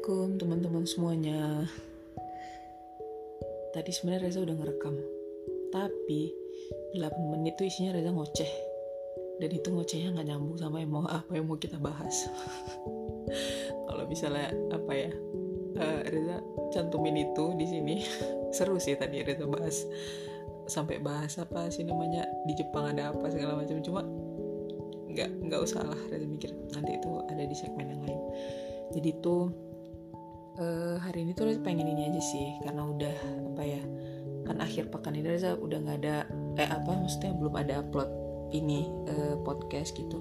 Assalamualaikum teman-teman semuanya. Tadi sebenarnya Reza udah ngerekam Tapi 8 menit tuh isinya Reza ngoceh. Dan itu ngocehnya nggak nyambung sama yang mau apa yang mau kita bahas. Kalau misalnya apa ya uh, Reza cantumin itu di sini. Seru sih tadi Reza bahas Sampai bahas apa sih namanya Di Jepang ada apa segala macam. Cuma nggak nggak usah lah Reza mikir. Nanti itu ada di segmen yang lain. Jadi tuh uh, hari ini tuh pengen ini aja sih karena udah apa ya kan akhir pekan ini Reza udah nggak ada eh apa maksudnya belum ada upload ini uh, podcast gitu.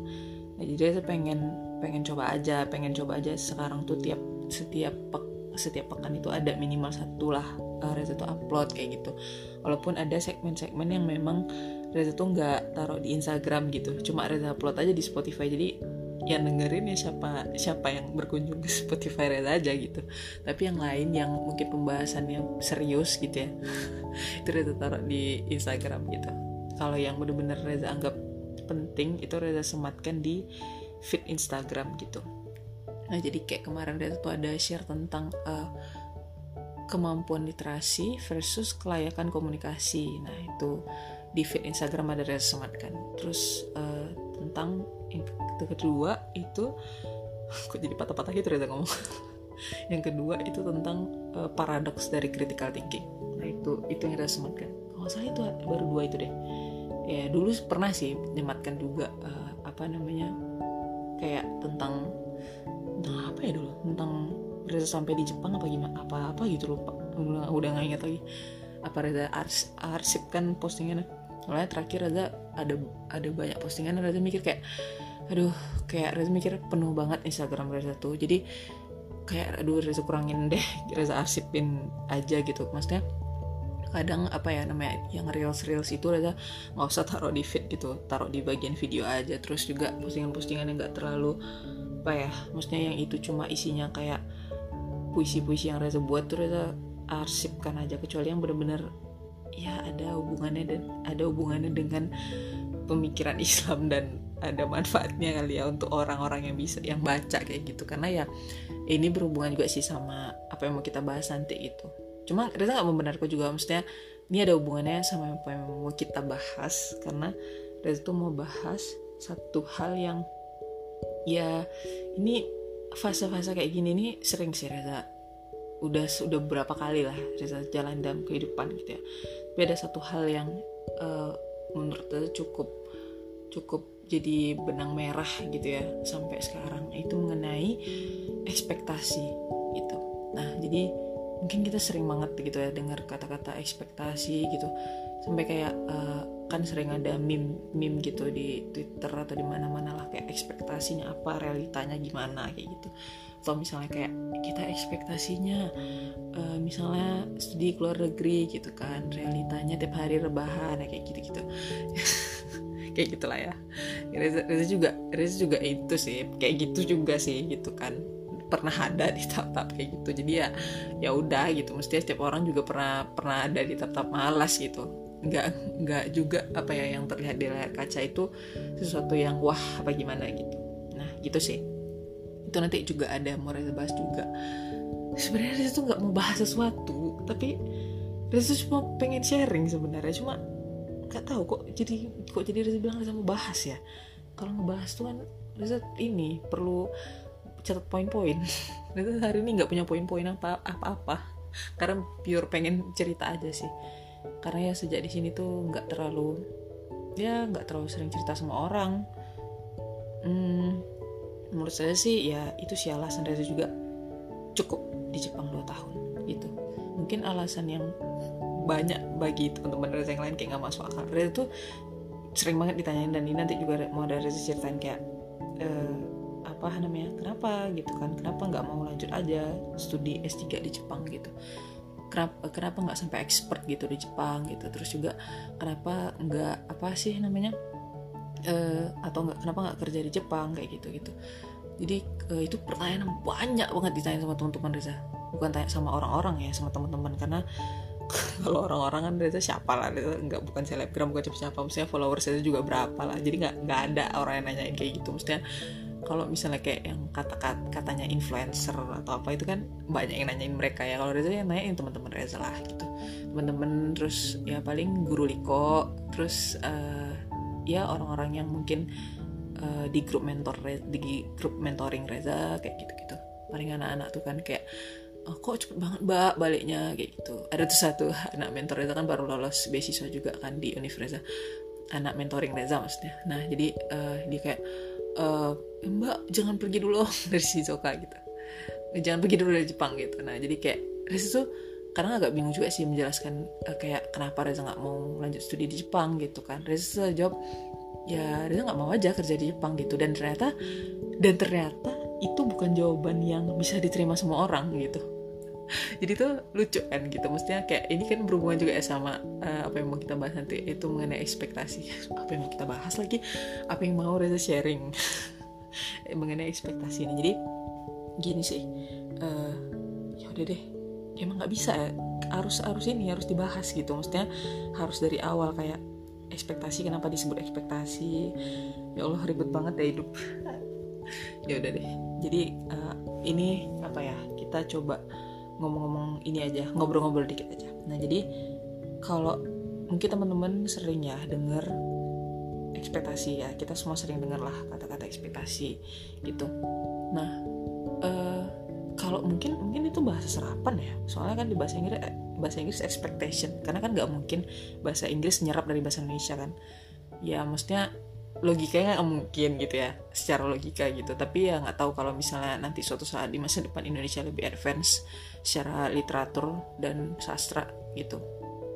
Nah, jadi Reza pengen pengen coba aja pengen coba aja sekarang tuh tiap setiap pek, setiap pekan itu ada minimal satu lah uh, Reza tuh upload kayak gitu. Walaupun ada segmen-segmen yang memang Reza tuh nggak taruh di Instagram gitu cuma Reza upload aja di Spotify jadi yang dengerin ya siapa siapa yang berkunjung ke Spotify Reza aja gitu. Tapi yang lain yang mungkin pembahasannya serius gitu ya itu Reza taruh di Instagram gitu. Kalau yang bener-bener Reza anggap penting itu Reza sematkan di feed Instagram gitu. Nah jadi kayak kemarin Reza tuh ada share tentang uh, kemampuan literasi versus kelayakan komunikasi. Nah itu di feed Instagram ada Reza sematkan. Terus uh, tentang kedua itu kok jadi patah-patah gitu ya ngomong. Yang kedua itu tentang uh, paradoks dari critical thinking. Nah itu itu yang kita sematkan kalau saya itu baru dua itu deh. Ya dulu pernah sih nyematkan juga uh, apa namanya kayak tentang tentang apa ya dulu? Tentang Reza sampai di Jepang apa gimana? Apa apa gitu lupa. Udah udah nggak ingat lagi. Apa Reza ars arsipkan postingannya. Soalnya terakhir Reza ada ada banyak postingan Reza mikir kayak aduh kayak Reza mikir penuh banget Instagram Reza tuh. Jadi kayak aduh Reza kurangin deh Reza arsipin aja gitu. Maksudnya kadang apa ya namanya yang reels reels itu Reza nggak usah taruh di feed gitu taruh di bagian video aja. Terus juga postingan-postingan yang nggak terlalu apa ya maksudnya yang itu cuma isinya kayak puisi-puisi yang Reza buat tuh Reza arsipkan aja. Kecuali yang bener-bener ya ada hubungannya dan ada hubungannya dengan pemikiran Islam dan ada manfaatnya kali ya untuk orang-orang yang bisa yang baca kayak gitu. Karena ya ini berhubungan juga sih sama apa yang mau kita bahas nanti gitu. Cuma Reza nggak membenarkan juga maksudnya ini ada hubungannya sama apa yang mau kita bahas. Karena Reza tuh mau bahas satu hal yang ya ini fase-fase kayak gini nih sering sih Reza. Udah sudah berapa kali lah Reza jalan dalam kehidupan gitu ya. Tapi ada satu hal yang uh, menurut Reza cukup cukup jadi benang merah gitu ya sampai sekarang. Itu mengenai ekspektasi gitu. Nah jadi mungkin kita sering banget gitu ya dengar kata-kata ekspektasi gitu. Sampai kayak uh, kan sering ada meme meme gitu di Twitter atau di mana-mana lah kayak ekspektasinya apa realitanya gimana kayak gitu. Atau misalnya kayak kita ekspektasinya uh, misalnya studi keluar negeri gitu kan realitanya tiap hari rebahan kayak gitu gitu kayak gitulah ya. Reza, juga Reza juga itu sih kayak gitu juga sih gitu kan. Pernah ada di tahap-tahap kayak gitu. Jadi ya ya udah gitu. Mestinya setiap orang juga pernah pernah ada di tahap-tahap malas gitu. Nggak nggak juga apa ya yang terlihat di layar kaca itu sesuatu yang wah apa gimana gitu. Nah gitu sih. Itu nanti juga ada mau Reza bahas juga. Sebenarnya Reza tuh nggak mau bahas sesuatu tapi Reza cuma pengen sharing sebenarnya. Cuma nggak tahu kok jadi kok jadi Reza bilang Reza mau bahas ya? Kalau ngebahas tuh kan Reza ini perlu catat poin-poin. Reza hari ini nggak punya poin-poin apa apa karena pure pengen cerita aja sih. Karena ya sejak di sini tuh nggak terlalu ya nggak terlalu sering cerita sama orang. Hmm, menurut saya sih ya itu sih alasan Reza juga cukup di Jepang 2 tahun gitu. Mungkin alasan yang banyak bagi teman-teman Reza yang lain kayak nggak masuk akal. Reza tuh sering banget ditanyain dan ini nanti juga mau dari Reza ceritain kayak uh, apa namanya kenapa gitu kan kenapa nggak mau lanjut aja studi S3 di Jepang gitu. Kenapa kenapa nggak sampai expert gitu di Jepang gitu terus juga kenapa nggak apa sih namanya uh, atau nggak kenapa nggak kerja di Jepang kayak gitu gitu. Jadi uh, itu pertanyaan banyak banget ditanya sama teman-teman Reza. Bukan tanya sama orang-orang ya sama teman-teman. Karena kalau orang-orang kan Reza siapa lah Reza nggak bukan selebgram bukan siapa siapa maksudnya followers Reza juga berapa lah. Jadi nggak nggak ada orang yang nanyain kayak gitu. Maksudnya kalau misalnya kayak yang kata katanya influencer atau apa itu kan banyak yang nanyain mereka ya. Kalau Reza yang nanyain teman-teman Reza lah gitu. Teman-teman terus ya paling guru Liko terus uh, ya orang-orang yang mungkin uh, di grup mentor di grup mentoring Reza kayak gitu-gitu. Paling anak-anak tuh kan kayak oh, kok cepet banget mbak baliknya kayak gitu. Ada tuh satu anak mentor Reza kan baru lolos beasiswa juga kan di Universitas anak mentoring Reza maksudnya. Nah jadi uh, dia kayak uh, mbak jangan pergi dulu. Dari Shizuoka gitu. Jangan pergi dulu dari Jepang gitu. Nah jadi kayak Reza tuh karena agak bingung juga sih menjelaskan uh, kayak kenapa Reza nggak mau lanjut studi di Jepang gitu kan. Reza jawab ya Reza nggak mau aja kerja di Jepang gitu. Dan ternyata dan ternyata itu bukan jawaban yang bisa diterima semua orang gitu. Jadi tuh lucu kan gitu. Maksudnya kayak ini kan berhubungan juga ya sama uh, apa yang mau kita bahas nanti itu mengenai ekspektasi. Apa yang mau kita bahas lagi? Apa yang mau Reza sharing? Mengenai ekspektasi ini. Jadi gini sih uh, ya udah deh. Emang nggak bisa ya. Harus harus ini harus dibahas gitu. Maksudnya harus dari awal kayak ekspektasi kenapa disebut ekspektasi? Ya Allah ribet banget ya hidup. Ya udah deh jadi uh, ini apa ya kita coba ngomong-ngomong ini aja ngobrol-ngobrol dikit aja. Nah jadi kalau mungkin teman-teman sering ya denger ekspektasi ya kita semua sering dengar lah kata-kata ekspektasi gitu. Nah uh, kalau mungkin mungkin itu bahasa serapan ya. Soalnya kan di bahasa Inggris eh, bahasa Inggris expectation. Karena kan nggak mungkin bahasa Inggris nyerap dari bahasa Indonesia kan. Ya maksudnya logikanya nggak mungkin gitu ya secara logika gitu. Tapi ya nggak tahu kalau misalnya nanti suatu saat di masa depan Indonesia lebih advance secara literatur dan sastra gitu.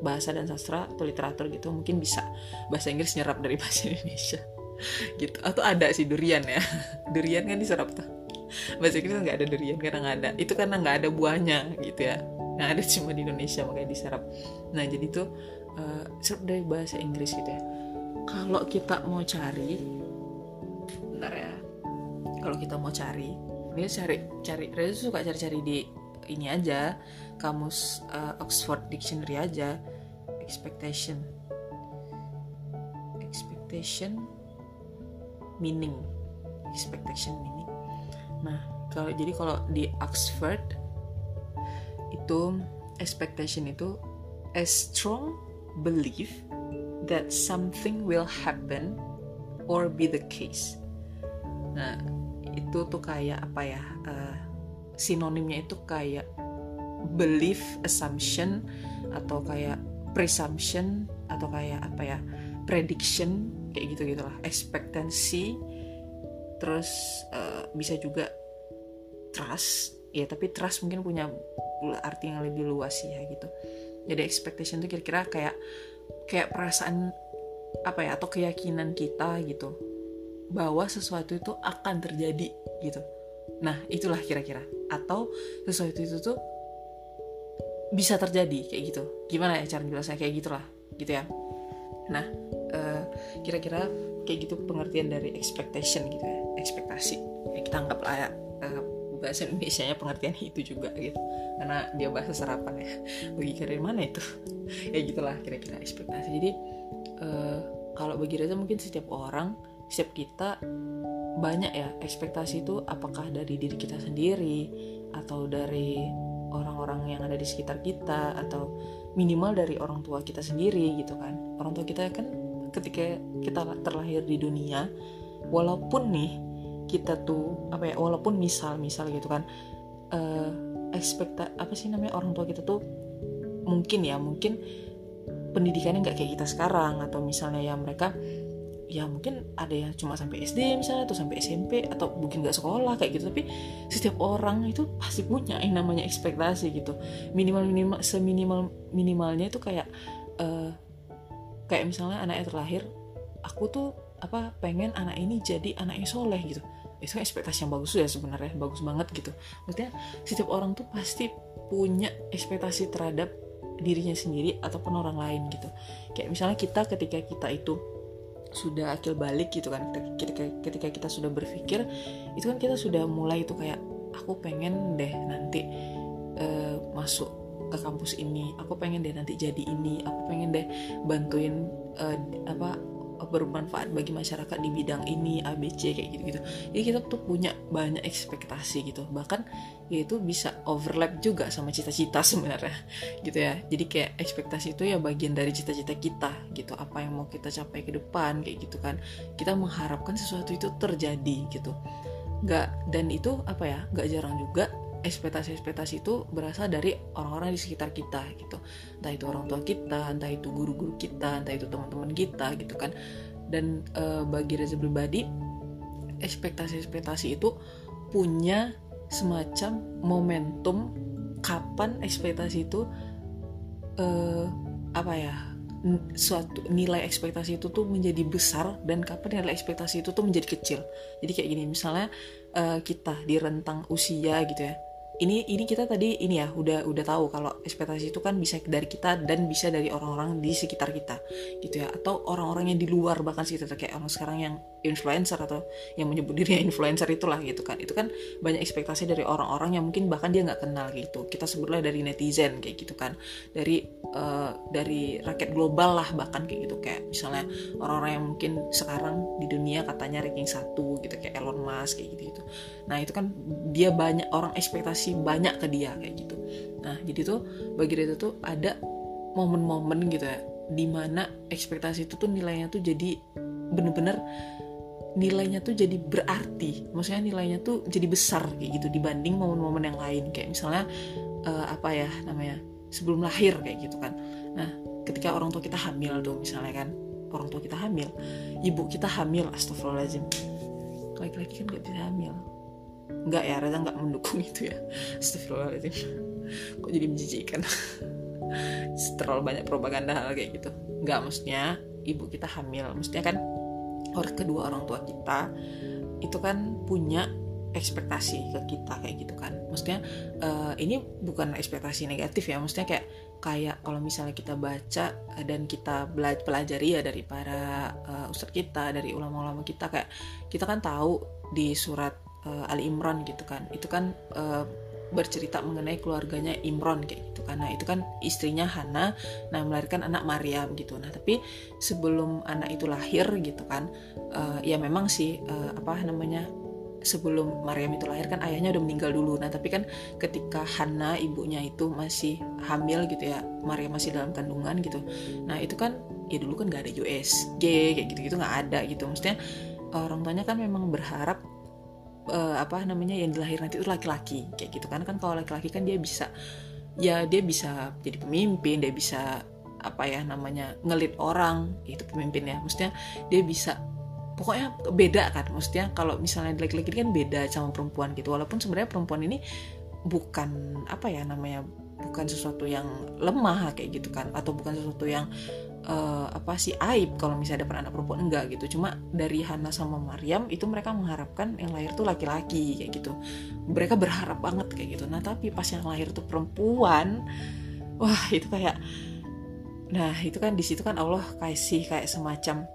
Bahasa dan sastra atau literatur gitu mungkin bisa bahasa Inggris nyerap dari bahasa Indonesia gitu. Atau ada sih durian ya. Durian kan diserap tuh. Bahasa Inggris nggak ada durian karena nggak ada. Itu karena nggak ada buahnya gitu ya. Yang ada cuma di Indonesia makanya diserap. Nah jadi tuh uh, serap dari bahasa Inggris gitu ya kalau kita mau cari bentar ya. kalau kita mau cari ini cari cari Reza suka cari-cari di ini aja kamus uh, Oxford Dictionary aja. Expectation. Expectation meaning. Expectation meaning. Nah kalau jadi kalau di Oxford itu expectation itu a strong belief that something will happen or be the case. Nah, itu tuh kayak apa ya? Uh, sinonimnya itu kayak belief, assumption, atau kayak presumption, atau kayak apa ya? Prediction, kayak gitu gitulah. Expectancy, terus uh, bisa juga trust, ya tapi trust mungkin punya arti yang lebih luas ya gitu. Jadi expectation itu kira-kira kayak kayak perasaan apa ya atau keyakinan kita gitu bahwa sesuatu itu akan terjadi gitu. Nah itulah kira-kira. Atau sesuatu itu tuh bisa terjadi kayak gitu. Gimana ya cara jelasnya kayak gitulah gitu ya. Nah uh, kira-kira kayak gitu pengertian dari expectation gitu ya. Ekspektasi. Kita anggap lah ya uh, bahasa Indonesia nya pengertian itu juga gitu. Karena dia bahasa serapan ya. Bagi dari mana itu? Ya gitulah kira-kira ekspektasi. Jadi uh, kalau bagi Reza mungkin setiap orang setiap kita banyak ya ekspektasi itu apakah dari diri kita sendiri atau dari orang-orang yang ada di sekitar kita atau minimal dari orang tua kita sendiri gitu kan. Orang tua kita kan ketika kita terlahir di dunia walaupun nih kita tuh apa ya walaupun misal misal gitu kan uh, ekspekta apa sih namanya orang tua kita tuh mungkin ya mungkin pendidikannya nggak kayak kita sekarang atau misalnya ya mereka ya mungkin ada yang cuma sampai SD misalnya atau sampai SMP atau mungkin nggak sekolah kayak gitu. Tapi setiap orang itu pasti punya yang namanya ekspektasi gitu. Minimal minimal seminimal minimalnya itu kayak uh, kayak misalnya anaknya terlahir aku tuh apa pengen anak ini jadi anak yang soleh gitu. Itu ekspektasi yang bagus ya sebenarnya bagus banget gitu. Maksudnya setiap orang tuh pasti punya ekspektasi terhadap dirinya sendiri ataupun orang lain gitu. Kayak misalnya kita ketika kita itu sudah akil balik gitu kan ketika ketika kita sudah berpikir itu kan kita sudah mulai itu kayak aku pengen deh nanti uh, masuk ke kampus ini aku pengen deh nanti jadi ini aku pengen deh bantuin uh, apa bermanfaat bagi masyarakat di bidang ini ABC kayak gitu gitu jadi kita tuh punya banyak ekspektasi gitu. Bahkan ya itu bisa overlap juga sama cita-cita sebenarnya gitu ya. Jadi kayak ekspektasi itu ya bagian dari cita-cita kita gitu. Apa yang mau kita capai ke depan kayak gitu kan. Kita mengharapkan sesuatu itu terjadi gitu. Nggak dan itu apa ya nggak jarang juga ekspektasi-ekspektasi itu berasal dari orang-orang di sekitar kita gitu. Entah itu orang tua kita entah itu guru-guru kita entah itu teman-teman kita gitu kan. Dan e, bagi Reza pribadi ekspektasi-ekspektasi itu punya semacam momentum kapan ekspektasi itu e, apa ya suatu nilai ekspektasi itu tuh menjadi besar dan kapan nilai ekspektasi itu tuh menjadi kecil. Jadi kayak gini misalnya uh, kita di rentang usia gitu ya ini ini kita tadi ini ya udah udah tahu kalau ekspektasi itu kan bisa dari kita dan bisa dari orang-orang di sekitar kita gitu ya. Atau orang-orang yang di luar bahkan sekitar kayak orang sekarang yang influencer atau yang menyebut dirinya influencer itulah gitu kan. Itu kan banyak ekspektasi dari orang-orang yang mungkin bahkan dia nggak kenal gitu. Kita sebutlah dari netizen kayak gitu kan. Dari uh, dari rakyat global lah bahkan kayak gitu. Kayak misalnya orang-orang yang mungkin sekarang di dunia katanya ranking satu gitu kayak Elon Musk kayak gitu gitu nah itu kan dia banyak orang ekspektasi banyak ke dia kayak gitu. Nah jadi tuh bagi dia tuh ada momen-momen gitu ya di mana ekspektasi itu tuh nilainya tuh jadi bener-bener nilainya tuh jadi berarti maksudnya nilainya tuh jadi besar kayak gitu dibanding momen-momen yang lain kayak misalnya uh, apa ya namanya sebelum lahir kayak gitu kan nah ketika orang tua kita hamil tuh misalnya kan orang tua kita hamil ibu kita hamil astagfirullahaladzim laki-laki kan gak bisa hamil Enggak ya, Reza nggak mendukung itu ya. Astagfirullahaladzim. Kok jadi menjijikan. Terlalu banyak propaganda hal kayak gitu. Enggak, maksudnya ibu kita hamil. Maksudnya kan orang kedua orang tua kita itu kan punya ekspektasi ke kita kayak gitu kan. Maksudnya uh, ini bukan ekspektasi negatif ya. Maksudnya kayak kayak kalau misalnya kita baca dan kita pelajari ya dari para uh, ustadz kita dari ulama-ulama kita kayak kita kan tahu di surat uh, Ali Imran gitu kan itu kan uh, bercerita mengenai keluarganya Imron kayak gitu. Karena itu kan istrinya Hana nah melahirkan anak Maryam gitu. Nah tapi sebelum anak itu lahir gitu kan uh, ya memang sih uh, apa namanya sebelum Maryam itu lahir kan ayahnya udah meninggal dulu. Nah tapi kan ketika Hana ibunya itu masih hamil gitu ya Maryam masih dalam kandungan gitu. Nah itu kan ya dulu kan gak ada USG kayak gitu gitu nggak ada gitu. Maksudnya orang tuanya kan memang berharap uh, apa namanya yang dilahir nanti itu laki-laki kayak gitu kan. Kan kalau laki-laki kan dia bisa ya dia bisa jadi pemimpin dia bisa apa ya namanya ngelit orang itu pemimpin ya. Maksudnya dia bisa pokoknya beda kan. Maksudnya kalau misalnya laki-laki kan beda sama perempuan gitu. Walaupun sebenarnya perempuan ini bukan apa ya namanya bukan sesuatu yang lemah kayak gitu kan atau bukan sesuatu yang uh, apa sih aib kalau misalnya dapat anak perempuan enggak gitu. Cuma dari Hana sama Maryam itu mereka mengharapkan yang lahir tuh laki-laki kayak gitu. Mereka berharap banget kayak gitu. Nah tapi pas yang lahir tuh perempuan wah itu kayak nah itu kan di situ kan Allah kasih kayak semacam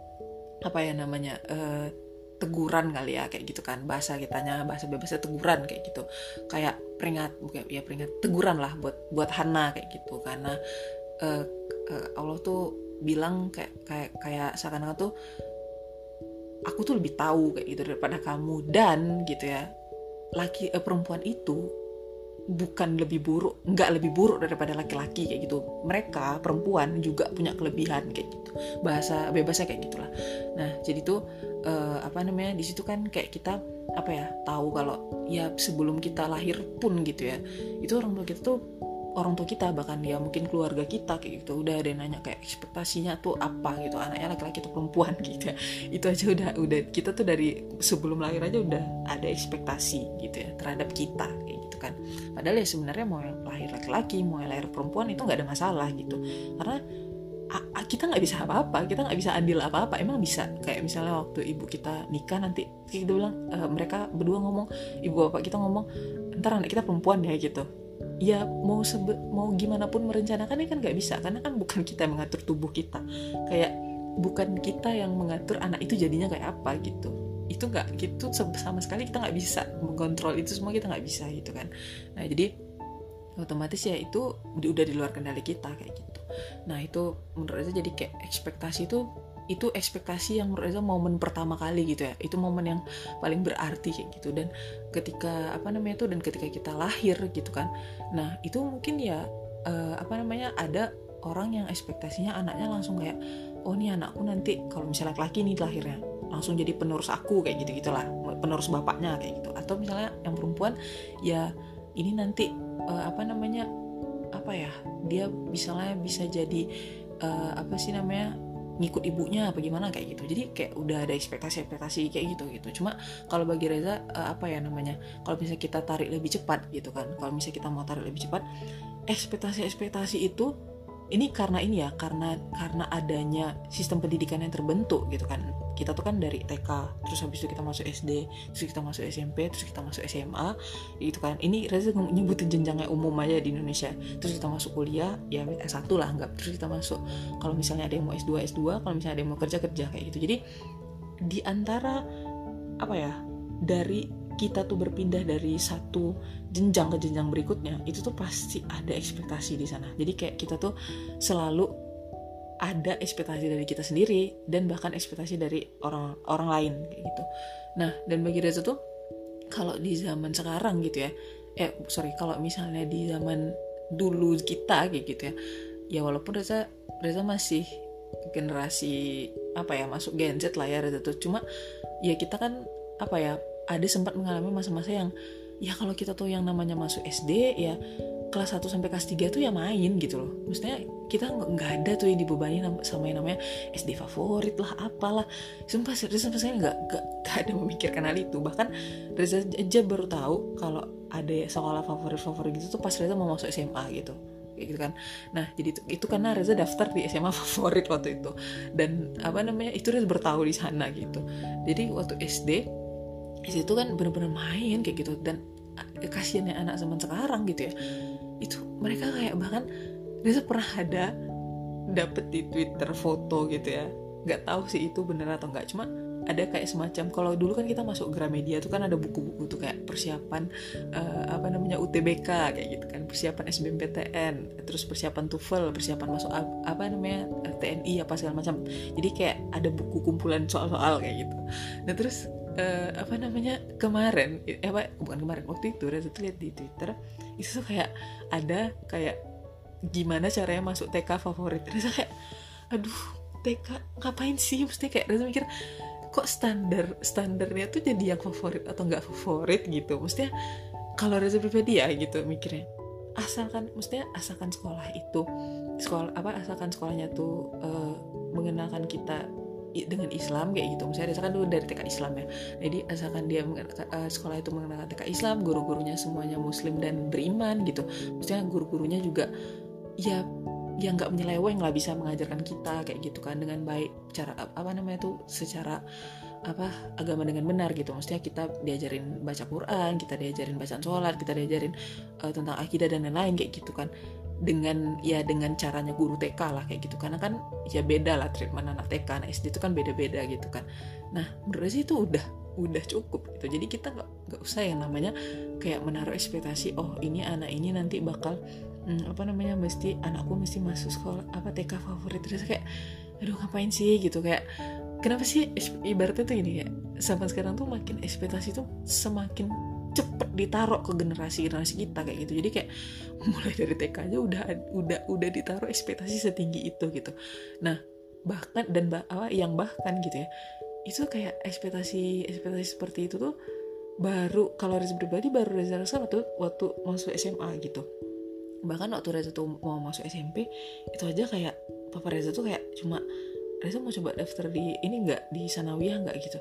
apa ya namanya uh, teguran kali ya kayak gitu kan. Bahasa kitanya bahasa bebasnya teguran kayak gitu. Kayak peringat bukan ya peringat teguran lah buat buat Hana kayak gitu. Karena uh, uh, Allah tuh bilang kayak kayak kayak seakan-akan tuh aku tuh lebih tahu kayak gitu daripada kamu. Dan gitu ya laki eh, perempuan itu bukan lebih buruk nggak lebih buruk daripada laki-laki kayak gitu. Mereka perempuan juga punya kelebihan kayak gitu. Bahasa bebasnya kayak gitulah. Nah jadi tuh eh, apa namanya di situ kan kayak kita apa ya tahu kalau ya sebelum kita lahir pun gitu ya itu orang tua kita tuh orang tua kita bahkan ya mungkin keluarga kita kayak gitu. Udah ada yang nanya kayak ekspektasinya tuh apa? gitu. Anaknya laki-laki atau perempuan gitu ya. Itu aja udah udah kita tuh dari sebelum lahir aja udah ada ekspektasi gitu ya terhadap kita kayak gitu kan. Padahal ya sebenarnya mau yang lahir laki-laki mau yang lahir perempuan itu nggak ada masalah gitu. Karena kita nggak bisa apa-apa kita nggak bisa adil apa-apa. Emang bisa kayak misalnya waktu ibu kita nikah nanti kita bilang uh, mereka berdua ngomong ibu bapak kita ngomong ntar anak kita perempuan ya gitu ya mau sebe mau gimana pun merencanakan kan nggak bisa karena kan bukan kita yang mengatur tubuh kita. Kayak bukan kita yang mengatur anak itu jadinya kayak apa gitu. Itu nggak gitu sama sekali kita nggak bisa mengontrol itu semua kita nggak bisa gitu kan. Nah jadi otomatis ya itu udah di luar kendali kita kayak gitu. Nah itu menurut saya jadi kayak ekspektasi itu itu ekspektasi yang menurut Reza momen pertama kali gitu ya. Itu momen yang paling berarti kayak gitu. Dan ketika apa namanya itu dan ketika kita lahir gitu kan. Nah itu mungkin ya uh, apa namanya ada orang yang ekspektasinya anaknya langsung kayak oh ini anakku nanti kalau misalnya laki-laki nih lahirnya langsung jadi penerus aku kayak gitu gitulah. Penerus bapaknya kayak gitu. Atau misalnya yang perempuan ya ini nanti uh, apa namanya apa ya dia misalnya bisa jadi uh, apa sih namanya ngikut ibunya apa gimana kayak gitu. Jadi kayak udah ada ekspektasi-ekspektasi kayak gitu gitu cuma kalau bagi Reza uh, apa ya namanya kalau misalnya kita tarik lebih cepat gitu kan kalau misalnya kita mau tarik lebih cepat ekspektasi-ekspektasi itu ini karena ini ya karena karena adanya sistem pendidikan yang terbentuk gitu kan kita tuh kan dari TK terus habis itu kita masuk SD terus kita masuk SMP terus kita masuk SMA gitu kan. Ini Reza nyebutin jenjangnya umum aja di Indonesia. Terus kita masuk kuliah ya S1 lah enggak terus kita masuk kalau misalnya ada yang mau S2 S2 kalau misalnya ada yang mau kerja kerja kayak gitu. Jadi di antara apa ya dari kita tuh berpindah dari satu jenjang ke jenjang berikutnya itu tuh pasti ada ekspektasi di sana. Jadi kayak kita tuh selalu ada ekspektasi dari kita sendiri dan bahkan ekspektasi dari orang orang lain kayak gitu nah dan bagi Reza tuh kalau di zaman sekarang gitu ya eh sorry kalau misalnya di zaman dulu kita kayak gitu ya ya walaupun Reza Reza masih generasi apa ya masuk Gen Z lah ya Reza tuh cuma ya kita kan apa ya ada sempat mengalami masa-masa yang ya kalau kita tuh yang namanya masuk SD ya kelas 1 sampai kelas 3 tuh ya main gitu loh. Maksudnya kita nggak ada tuh yang dibebani sama yang namanya SD favorit lah apalah. Sumpah Reza sampai saya nggak nggak ada memikirkan hal itu. Bahkan Reza aja baru tahu kalau ada sekolah favorit-favorit gitu tuh pas Reza mau masuk SMA gitu. Kayak gitu kan. Nah jadi itu, itu karena Reza daftar di SMA favorit waktu itu. Dan apa namanya itu Reza bertahu di sana gitu. Jadi waktu SD di situ kan bener-bener main kayak gitu. Dan eh, kasihannya anak zaman sekarang gitu ya. Itu mereka kayak bahkan Reza pernah ada dapet di Twitter foto gitu ya. Nggak tahu sih itu bener atau nggak cuma ada kayak semacam kalau dulu kan kita masuk Gramedia tuh kan ada buku-buku tuh kayak persiapan uh, apa namanya UTBK kayak gitu kan. Persiapan SBMPTN terus persiapan TOEFL persiapan masuk apa namanya TNI apa segala macam. Jadi kayak ada buku kumpulan soal-soal kayak gitu. Nah terus uh, apa namanya kemarin eh, apa bukan kemarin waktu itu Reza tuh lihat di Twitter itu tuh kayak ada kayak gimana caranya masuk TK favorit? Reza kayak aduh TK ngapain sih? Mesti kayak Reza mikir kok standar standarnya tuh jadi yang favorit atau nggak favorit gitu? Mestinya kalau Reza pribadi ya gitu mikirnya. Asalkan mestinya asalkan sekolah itu sekolah apa asalkan sekolahnya tuh uh, mengenalkan kita dengan Islam kayak gitu. Misalnya Reza kan dulu dari TK Islam ya. Jadi asalkan dia uh, sekolah itu mengenalkan TK Islam guru-gurunya semuanya Muslim dan beriman gitu. Maksudnya guru-gurunya juga ya yang nggak menyeleweng lah bisa mengajarkan kita kayak gitu kan dengan baik. Cara apa namanya tuh secara apa agama dengan benar gitu. Maksudnya kita diajarin baca Quran kita diajarin bacaan sholat kita diajarin uh, tentang akidah dan lain-lain kayak gitu kan. Dengan ya dengan caranya guru TK lah kayak gitu. Karena kan ya beda lah treatment anak TK anak SD itu kan beda-beda gitu kan. Nah menurut sih itu udah udah cukup gitu. Jadi kita nggak nggak usah yang namanya kayak menaruh ekspektasi oh ini anak ini nanti bakal hmm, apa namanya mesti anakku mesti masuk sekolah apa TK favorit. Terus kayak aduh ngapain sih? Gitu kayak kenapa sih ibaratnya tuh ini ya sampai sekarang tuh makin ekspektasi tuh semakin cepet ditaruh ke generasi generasi kita kayak gitu. Jadi kayak mulai dari TK aja udah udah udah ditaruh ekspektasi setinggi itu gitu. Nah bahkan dan bah, apa yang bahkan gitu ya itu kayak ekspektasi ekspektasi seperti itu tuh baru kalau Reza pribadi baru Reza rasa waktu waktu masuk SMA gitu bahkan waktu Reza tuh mau masuk SMP itu aja kayak papa Reza tuh kayak cuma Reza mau coba daftar di ini nggak? Di sanawiyah nggak? gitu.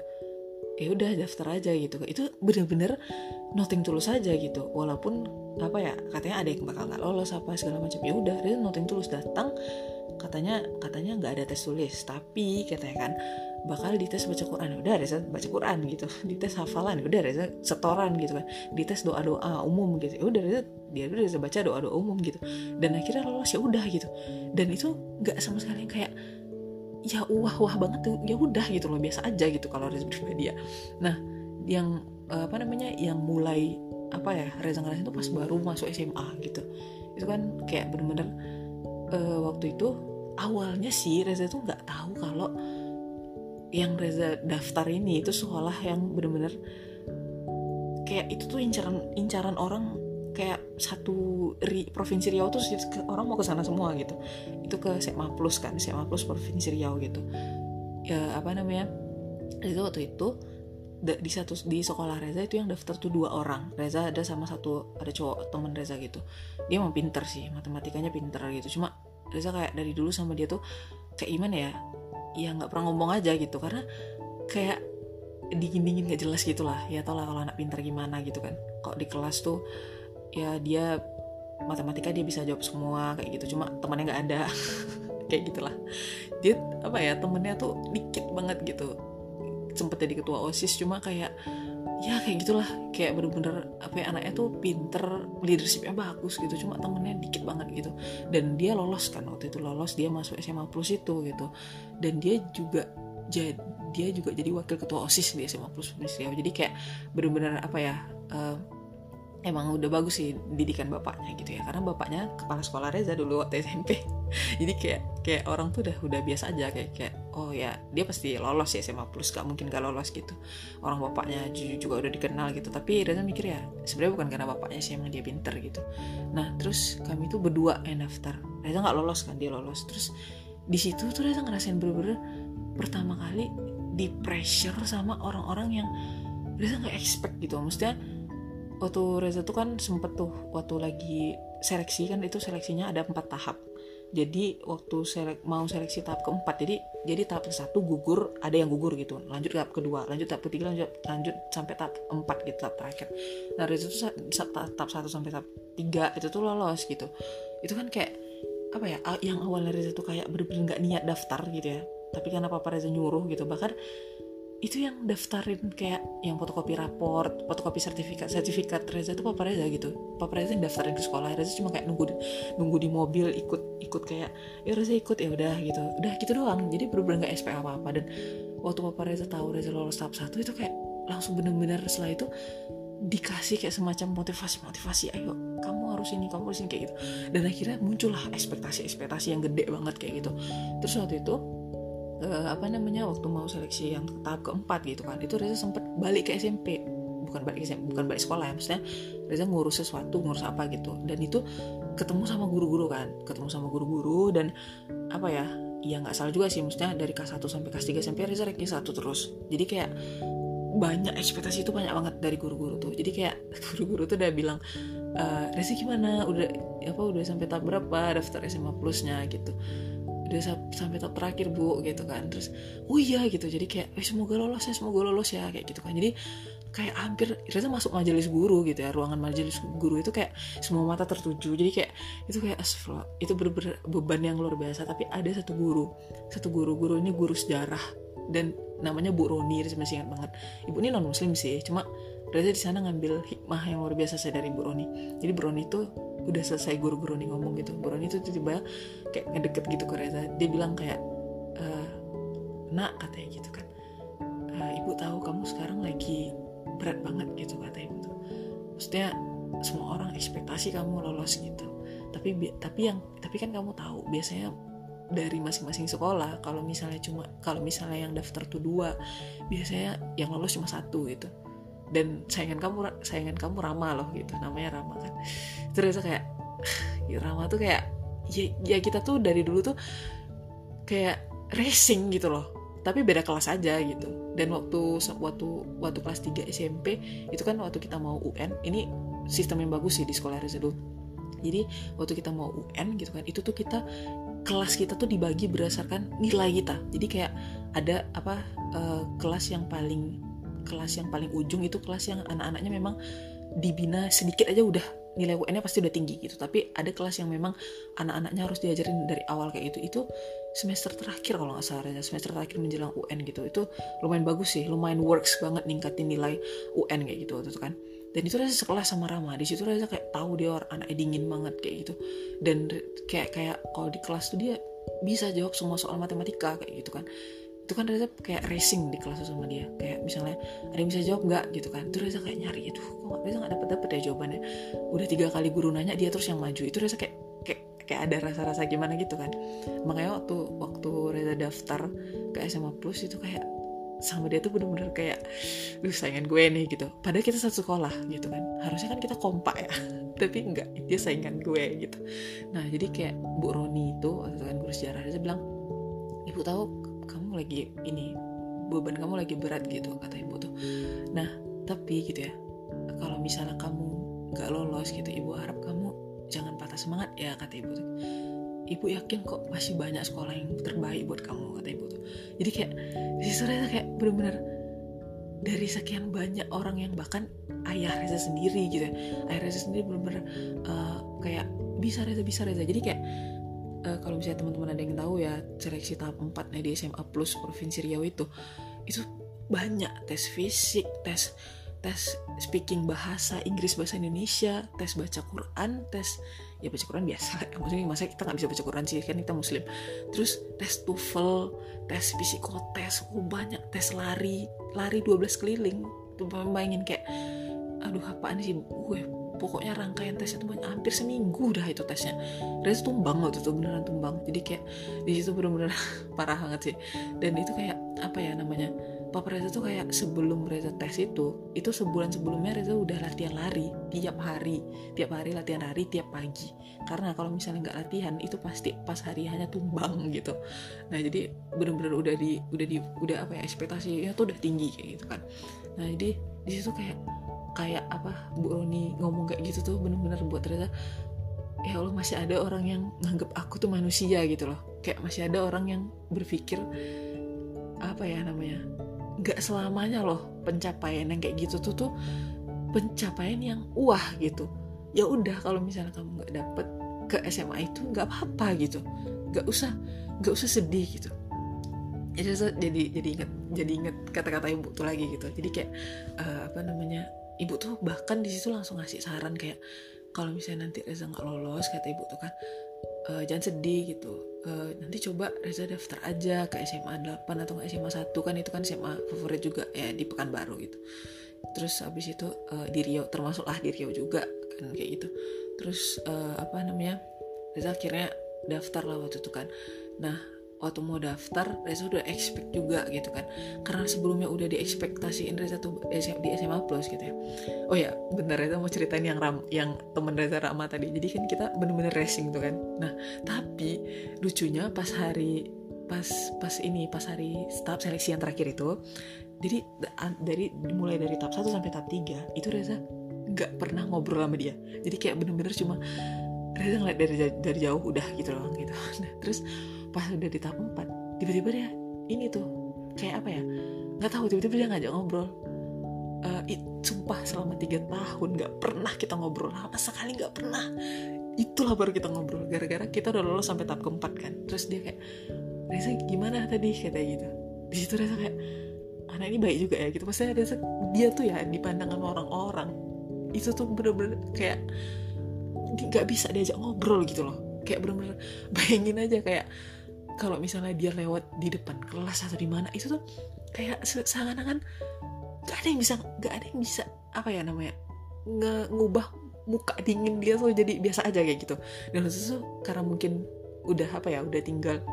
Ya udah daftar aja gitu. Itu bener-bener noting tulus aja gitu. Walaupun apa ya katanya ada yang bakal nggak lolos apa segala macam. Ya udah Reza noting tulus datang. Katanya katanya nggak ada tes tulis. Tapi katanya kan bakal dites baca Quran. Udah Reza baca Quran gitu. Dites hafalan udah Reza setoran gitu kan. Dites doa doa umum gitu. Ya udah Reza dia udah Reza baca doa doa umum gitu. Dan akhirnya lolos ya udah gitu. Dan itu nggak sama sekali kayak ya wah wah banget tuh ya udah gitu loh biasa aja gitu kalau Reza pribadi nah yang apa namanya yang mulai apa ya Reza ngerasain itu pas baru masuk SMA gitu. Itu kan kayak bener-bener uh, waktu itu awalnya sih Reza tuh nggak tahu kalau yang Reza daftar ini itu sekolah yang bener-bener kayak itu tuh incaran incaran orang kayak satu ri, provinsi Riau tuh orang mau ke sana semua gitu. Itu ke Sekma Plus kan Sekma Plus provinsi Riau gitu. Ya apa namanya? Itu waktu itu di satu di sekolah Reza itu yang daftar tuh dua orang. Reza ada sama satu ada cowok temen Reza gitu. Dia mau pinter sih matematikanya pinter gitu. Cuma Reza kayak dari dulu sama dia tuh kayak gimana ya ya nggak pernah ngomong aja gitu karena kayak dingin dingin gak jelas gitu lah ya tau lah kalau anak pinter gimana gitu kan. Kok di kelas tuh ya dia matematika dia bisa jawab semua kayak gitu. Cuma temannya nggak ada. Kayak gitulah. Dia apa ya temennya tuh dikit banget gitu. Sempet jadi ketua osis cuma kayak ya kayak gitulah. Kayak bener-bener apa ya anaknya tuh pinter leadershipnya bagus gitu. Cuma temennya dikit banget gitu. Dan dia lolos kan waktu itu lolos dia masuk SMA Plus itu gitu. Dan dia juga jadi dia juga jadi wakil ketua osis di SMA Plus jadi kayak bener-bener apa ya uh, emang udah bagus sih didikan bapaknya gitu ya. Karena bapaknya kepala sekolah Reza dulu waktu SMP jadi kayak kayak orang tuh udah udah biasa aja. Kayak kayak oh ya dia pasti lolos ya SMA plus gak mungkin gak lolos gitu. Orang bapaknya juga udah dikenal gitu. Tapi Reza mikir ya sebenarnya bukan karena bapaknya sih emang dia pinter gitu. Nah terus kami tuh berdua yang daftar. Reza nggak lolos kan dia lolos. Terus di situ tuh Reza ngerasain bener-bener pertama kali di pressure sama orang-orang yang Reza nggak expect gitu. Maksudnya waktu Reza tuh kan sempet tuh waktu lagi seleksi kan itu seleksinya ada empat tahap. Jadi waktu selek, mau seleksi tahap keempat jadi jadi tahap ke satu gugur ada yang gugur gitu. Lanjut tahap kedua lanjut tahap ketiga lanjut lanjut sampai tahap empat gitu tahap terakhir. Nah Reza tuh tahap satu sampai tahap tiga itu tuh lolos gitu. Itu kan kayak apa ya yang awalnya Reza tuh kayak bener-bener nggak niat daftar gitu ya. Tapi karena papa Reza nyuruh gitu bahkan itu yang daftarin kayak yang fotokopi raport, fotokopi sertifikat, sertifikat Reza itu Papa Reza gitu. Papa Reza yang daftarin ke sekolah, Reza cuma kayak nunggu di, nunggu di mobil ikut ikut kayak ya Reza ikut ya udah gitu. Udah gitu doang. Jadi bener-bener gak SP apa-apa dan waktu Papa Reza tahu Reza lolos tahap satu itu kayak langsung bener-bener setelah itu dikasih kayak semacam motivasi-motivasi ayo kamu harus ini kamu harus ini kayak gitu dan akhirnya muncullah ekspektasi-ekspektasi yang gede banget kayak gitu terus waktu itu uh, apa namanya waktu mau seleksi yang tahap keempat gitu kan itu Reza sempat balik ke SMP bukan balik SMP, bukan balik sekolah ya maksudnya Reza ngurus sesuatu ngurus apa gitu. Dan itu ketemu sama guru-guru kan ketemu sama guru-guru dan apa ya ya nggak salah juga sih maksudnya dari kelas 1 sampai kelas 3 SMP Reza ranking satu terus. Jadi kayak banyak ekspektasi itu banyak banget dari guru-guru tuh. Jadi kayak guru-guru tuh udah bilang e, Reza gimana? Udah apa udah sampai tahap berapa? Daftar SMA plusnya gitu udah sampai tahap terakhir bu gitu kan. Terus oh iya gitu. Jadi kayak eh, semoga lolos ya semoga lolos ya kayak gitu kan. Jadi kayak hampir Reza masuk majelis guru gitu ya ruangan majelis guru itu kayak semua mata tertuju. Jadi kayak itu kayak asfal itu bener-bener beban yang luar biasa. Tapi ada satu guru satu guru guru ini guru sejarah dan namanya Bu Roni masih ingat banget. Ibu ini non muslim sih cuma Reza di sana ngambil hikmah yang luar biasa saya dari Bu Roni. Jadi Bu Roni itu udah selesai guru-guru nih ngomong gitu. Guru itu tiba-tiba kayak ngedeket gitu ke Reza. Dia bilang kayak e, nak katanya gitu kan. E, ibu tahu kamu sekarang lagi berat banget gitu kata ibu tuh maksudnya semua orang ekspektasi kamu lolos gitu. Tapi tapi yang tapi kan kamu tahu biasanya dari masing-masing sekolah kalau misalnya cuma kalau misalnya yang daftar tuh dua biasanya yang lolos cuma satu gitu. Dan sayangan kamu sayangan kamu Rama loh gitu namanya Rama kan. Terus kayak ya Rama tuh kayak ya, ya kita tuh dari dulu tuh kayak racing gitu loh. Tapi beda kelas aja gitu. Dan waktu waktu waktu kelas 3 SMP itu kan waktu kita mau UN ini sistem yang bagus sih di sekolah Reza jadi waktu kita mau UN gitu kan itu tuh kita kelas kita tuh dibagi berdasarkan nilai kita. Jadi kayak ada apa uh, kelas yang paling kelas yang paling ujung itu kelas yang anak-anaknya memang dibina sedikit aja udah nilai UN-nya pasti udah tinggi gitu. Tapi ada kelas yang memang anak-anaknya harus diajarin dari awal kayak gitu. Itu semester terakhir kalau nggak salah ya semester terakhir menjelang UN gitu. Itu lumayan bagus sih. Lumayan works banget ningkatin nilai UN kayak gitu waktu itu kan. Dan itu rasa sekelas sama Rama. Di situ rasa kayak tahu dia orang anaknya dingin banget kayak gitu. Dan kayak kayak kalau di kelas tuh dia bisa jawab semua soal matematika kayak gitu kan itu kan Reza kayak racing di kelas sama dia. Kayak misalnya ada yang bisa jawab nggak? Gitu kan. Itu Reza kayak nyari itu kok Reza nggak dapet dapet ya jawabannya. Udah tiga kali guru nanya dia terus yang maju. Itu Reza kayak kayak kayak ada rasa-rasa gimana gitu kan. Makanya waktu waktu Reza daftar ke SMA Plus itu kayak sama dia tuh bener-bener kayak duh saingan gue nih gitu. Padahal kita satu sekolah gitu kan. Harusnya kan kita kompak ya. Tapi enggak dia saingan gue gitu. Nah jadi kayak Bu Roni itu atau kan guru sejarah dia bilang ibu tahu lagi ini beban kamu lagi berat gitu kata ibu tuh. Nah tapi gitu ya kalau misalnya kamu nggak lolos gitu ibu harap kamu jangan patah semangat ya kata ibu tuh. Ibu yakin kok masih banyak sekolah yang terbaik buat kamu kata ibu tuh. Jadi kayak situ Reza kayak bener-bener dari sekian banyak orang yang bahkan ayah Reza sendiri gitu ya. Ayah Reza sendiri bener-bener uh, kayak bisa Reza bisa Reza jadi kayak uh, kalau misalnya teman-teman ada yang tahu ya seleksi tahap 4 di SMA Plus Provinsi Riau itu itu banyak tes fisik tes tes speaking bahasa Inggris bahasa Indonesia tes baca Quran tes ya baca Quran biasa. Maksudnya masa kita nggak bisa baca Quran sih kan kita muslim. Terus tes TOEFL tes psikotes oh banyak tes lari lari 12 keliling. Tuh bayangin kayak aduh apaan sih? Gue pokoknya rangkaian tesnya tuh banyak hampir seminggu dah itu tesnya. Reza tumbang waktu itu beneran tumbang. Jadi kayak di situ bener-bener parah banget sih. Dan itu kayak apa ya namanya Papa Reza tuh kayak sebelum Reza tes itu itu sebulan sebelumnya Reza udah latihan lari tiap hari. Tiap hari latihan lari tiap pagi. Karena kalau misalnya nggak latihan itu pasti pas hari hanya tumbang gitu. Nah jadi bener-bener udah di udah di udah apa ya ekspektasinya tuh udah tinggi kayak gitu kan. Nah jadi di situ kayak kayak apa Bu Roni ngomong kayak gitu tuh bener-bener buat Reza ya Allah masih ada orang yang nganggep aku tuh manusia gitu loh. Kayak masih ada orang yang berpikir apa ya namanya gak selamanya loh pencapaian yang kayak gitu tuh tuh pencapaian yang wah gitu. Ya udah kalau misalnya kamu nggak dapet ke SMA itu nggak apa-apa gitu. Nggak usah nggak usah sedih gitu. Jadi jadi jadi inget jadi inget kata-kata ibu tuh lagi gitu. Jadi kayak uh, apa namanya ibu tuh bahkan di situ langsung ngasih saran kayak kalau misalnya nanti Reza nggak lolos kata ibu tuh kan uh, jangan sedih gitu. Uh, nanti coba Reza daftar aja ke SMA 8 atau ke SMA 1 kan itu kan SMA favorit juga ya di Pekanbaru gitu. Terus habis itu uh, di Riau termasuk lah di Riau juga kan kayak gitu. Terus uh, apa namanya Reza akhirnya daftar lah waktu itu kan. Nah waktu mau daftar Reza udah expect juga gitu kan. Karena sebelumnya udah diekspektasiin Reza tuh di SMA Plus gitu ya. Oh ya bener Reza mau ceritain yang ram yang temen Reza Rama tadi. Jadi kan kita bener-bener racing tuh kan. Nah tapi lucunya pas hari pas pas ini pas hari tahap seleksi yang terakhir itu jadi dari mulai dari tahap 1 sampai tahap 3 itu Reza nggak pernah ngobrol sama dia. Jadi kayak bener-bener cuma Reza ngeliat dari dari jauh udah gitu loh gitu. Nah, terus pas udah di tahap 4 tiba-tiba dia ini tuh kayak apa ya nggak tahu tiba-tiba dia ngajak ngobrol. Uh, it, sumpah selama tiga tahun nggak pernah kita ngobrol sama sekali nggak pernah. Itulah baru kita ngobrol gara-gara kita udah lolos sampai tahap keempat kan. Terus dia kayak Reza gimana tadi? Kayak gitu. Di situ Reza kayak anak ini baik juga ya gitu. Maksudnya Reza dia tuh ya dipandang sama orang-orang. Itu tuh bener-bener kayak nggak bisa diajak ngobrol gitu loh. Kayak bener-bener bayangin aja kayak kalau misalnya dia lewat di depan kelas atau di mana itu tuh kayak seakan-akan gak ada yang bisa gak ada yang bisa apa ya namanya nge ngubah muka dingin dia tuh jadi biasa aja kayak gitu. Dan itu tuh karena mungkin udah apa ya udah tinggal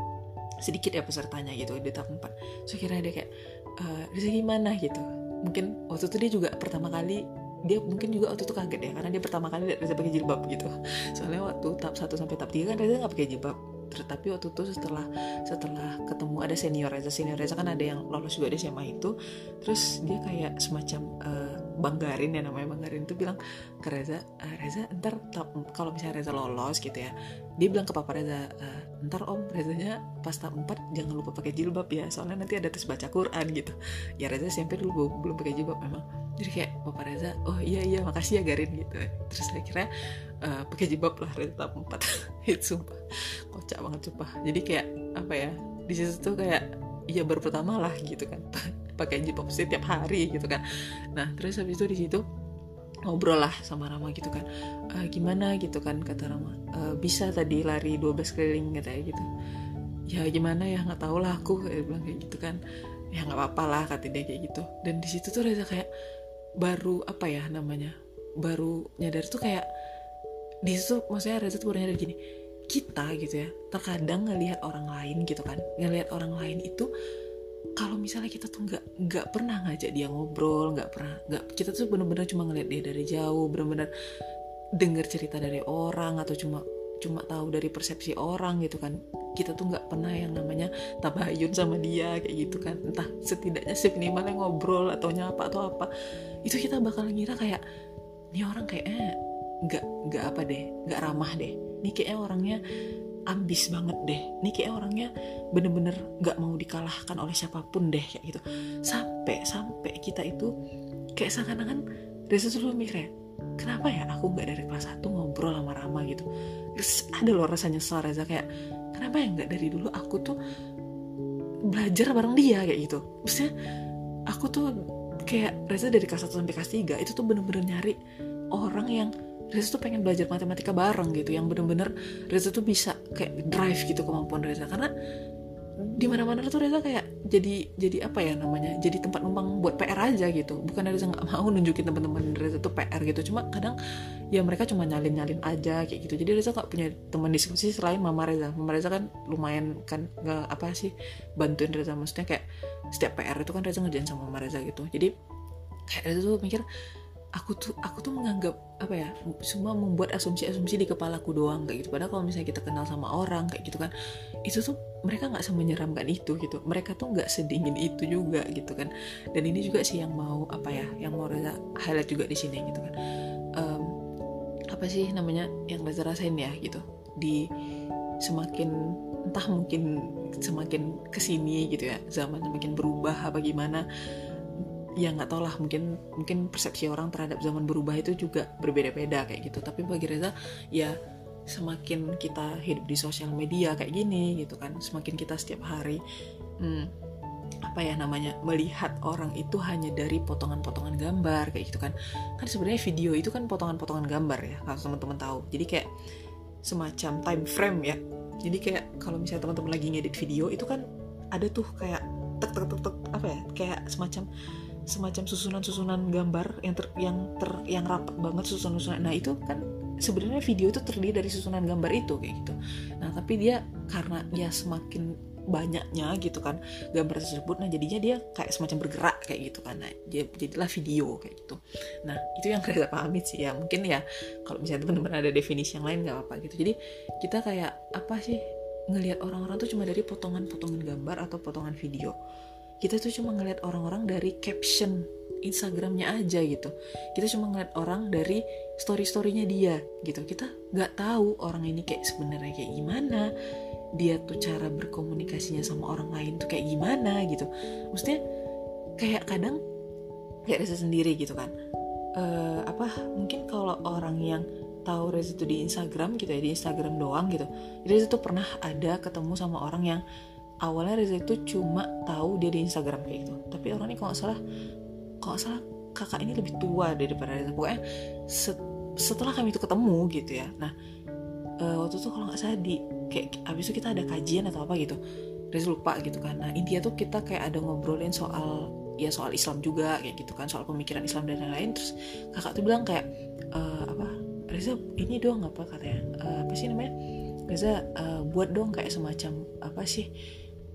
sedikit ya pesertanya gitu di tahap 4 so kira dia kayak e, gimana gitu. Mungkin waktu itu dia juga pertama kali dia mungkin juga waktu itu kaget ya karena dia pertama kali lihat Reza pakai jilbab gitu. Soalnya waktu tahap 1 sampai tahap 3 kan Reza nggak pakai jilbab tetapi waktu itu setelah setelah ketemu ada senior Reza. Senior Reza kan ada yang lolos juga di SMA itu. Terus dia kayak semacam uh, banggarin ya namanya banggarin itu bilang ke Reza uh, Reza ntar kalau misalnya Reza lolos gitu ya dia bilang ke papa Reza uh, ntar om Rezanya pas tahap 4 jangan lupa pakai jilbab ya soalnya nanti ada tes baca Quran gitu. Ya Reza SMP dulu belum pakai jilbab memang. Jadi kayak papa Reza oh iya iya makasih ya Garin gitu. Terus akhirnya uh, pakai jilbab lah Reza tahap 4 itu sumpah. Kocak banget sumpah. Jadi kayak apa ya di situ tuh kayak iya baru pertama lah gitu kan pakai jilbab setiap hari gitu kan. Nah terus habis itu di situ ngobrol lah sama Rama gitu kan. E, gimana? gitu kan kata Rama. E, bisa tadi lari 12 keliling katanya gitu. Ya gimana ya? Nggak tahu lah aku dia bilang kayak gitu kan. Ya nggak apa-apa lah kata dia kayak gitu. Dan di situ tuh Reza kayak baru apa ya namanya baru nyadar tuh kayak di situ maksudnya Reza tuh baru nyadar gini kita gitu ya terkadang ngelihat orang lain gitu kan ngelihat orang lain itu kalau misalnya kita tuh nggak nggak pernah ngajak dia ngobrol nggak pernah nggak kita tuh bener-bener cuma ngeliat dia dari jauh bener-bener denger cerita dari orang atau cuma cuma tahu dari persepsi orang gitu kan. Kita tuh nggak pernah yang namanya tabayun sama dia kayak gitu kan. Entah setidaknya minimalnya ngobrol atau nyapa atau apa. Itu kita bakal ngira kayak ini orang kayak eh nggak nggak apa deh nggak ramah deh. Ini kayaknya orangnya ambis banget deh. Ini kayak orangnya bener-bener nggak mau dikalahkan oleh siapa pun deh kayak gitu. Sampai sampai kita itu kayak seakan-akan Reza tuh mikir ya kenapa ya aku nggak dari kelas 1 ngobrol sama Rama gitu? Terus ada loh rasanya nyesel Reza kayak kenapa ya nggak dari dulu aku tuh belajar bareng dia? Kayak gitu. Maksudnya aku tuh kayak Reza dari kelas 1 sampai kelas 3 itu tuh bener-bener nyari orang yang Reza tuh pengen belajar matematika bareng gitu yang bener-bener Reza tuh bisa kayak drive gitu kemampuan Reza karena di mana-mana tuh Reza kayak jadi jadi apa ya namanya jadi tempat numpang buat PR aja gitu. Bukan Reza nggak mau nunjukin teman-teman Reza tuh PR gitu. Cuma kadang ya mereka cuma nyalin nyalin aja kayak gitu. Jadi Reza nggak punya teman diskusi selain Mama Reza Mama Reza kan lumayan kan nggak apa sih bantuin Reza maksudnya kayak setiap PR itu kan Reza ngerjain sama Mama Reza gitu. Jadi kayak Reza tuh mikir aku tuh aku tuh menganggap apa ya semua membuat asumsi-asumsi di kepalaku doang kayak gitu. Padahal kalau misalnya kita kenal sama orang kayak gitu kan itu tuh mereka nggak semenyeramkan itu gitu. Mereka tuh nggak sedingin itu juga gitu kan. Dan ini juga sih yang mau apa ya yang mau Reza highlight juga di sini gitu kan. Um, apa sih namanya yang Reza rasain ya gitu. Di semakin entah mungkin semakin ke sini gitu ya zaman semakin berubah apa gimana ya nggak tau lah mungkin mungkin persepsi orang terhadap zaman berubah itu juga berbeda-beda kayak gitu. Tapi bagi Reza ya semakin kita hidup di sosial media kayak gini gitu kan semakin kita setiap hari hmm, apa ya namanya melihat orang itu hanya dari potongan-potongan gambar kayak gitu kan. Kan sebenarnya video itu kan potongan-potongan gambar ya kalau teman-teman tahu. Jadi kayak semacam time frame ya. Jadi kayak kalau misalnya teman-teman lagi ngedit video itu kan ada tuh kayak tek tek tek tek apa ya kayak semacam semacam susunan-susunan gambar yang ter, yang ter yang rapat banget susunan-susunan. Nah, itu kan sebenarnya video itu terdiri dari susunan gambar itu kayak gitu. Nah, tapi dia karena ya semakin banyaknya gitu kan gambar tersebut nah jadinya dia kayak semacam bergerak kayak gitu kan. Nah dia jadilah video kayak gitu. Nah itu yang kita pahami sih ya. Mungkin ya kalau misalnya teman-teman ada definisi yang lain nggak apa-apa gitu. Jadi kita kayak apa sih ngelihat orang-orang tuh cuma dari potongan-potongan gambar atau potongan video kita tuh cuma ngeliat orang-orang dari caption Instagramnya aja gitu. Kita cuma ngeliat orang dari story-storynya dia gitu. Kita nggak tahu orang ini kayak sebenarnya kayak gimana. Dia tuh cara berkomunikasinya sama orang lain tuh kayak gimana gitu. Maksudnya kayak kadang kayak Reza sendiri gitu kan. Uh, apa mungkin kalau orang yang tahu Reza itu di Instagram gitu ya di Instagram doang gitu. Reza tuh pernah ada ketemu sama orang yang awalnya Reza itu cuma tahu dia di Instagram kayak gitu. Tapi orang ini kalau nggak salah kalau nggak salah kakak ini lebih tua daripada Reza pokoknya set, setelah kami itu ketemu gitu ya. Nah uh, waktu itu kalau nggak salah di kayak abis itu kita ada kajian atau apa gitu. Reza lupa gitu kan. Nah intinya tuh kita kayak ada ngobrolin soal ya soal Islam juga kayak gitu kan. Soal pemikiran Islam dan lain-lain. Terus kakak tuh bilang kayak uh, apa Reza ini doang apa? Katanya. Uh, apa sih namanya? Reza uh, buat dong kayak semacam apa sih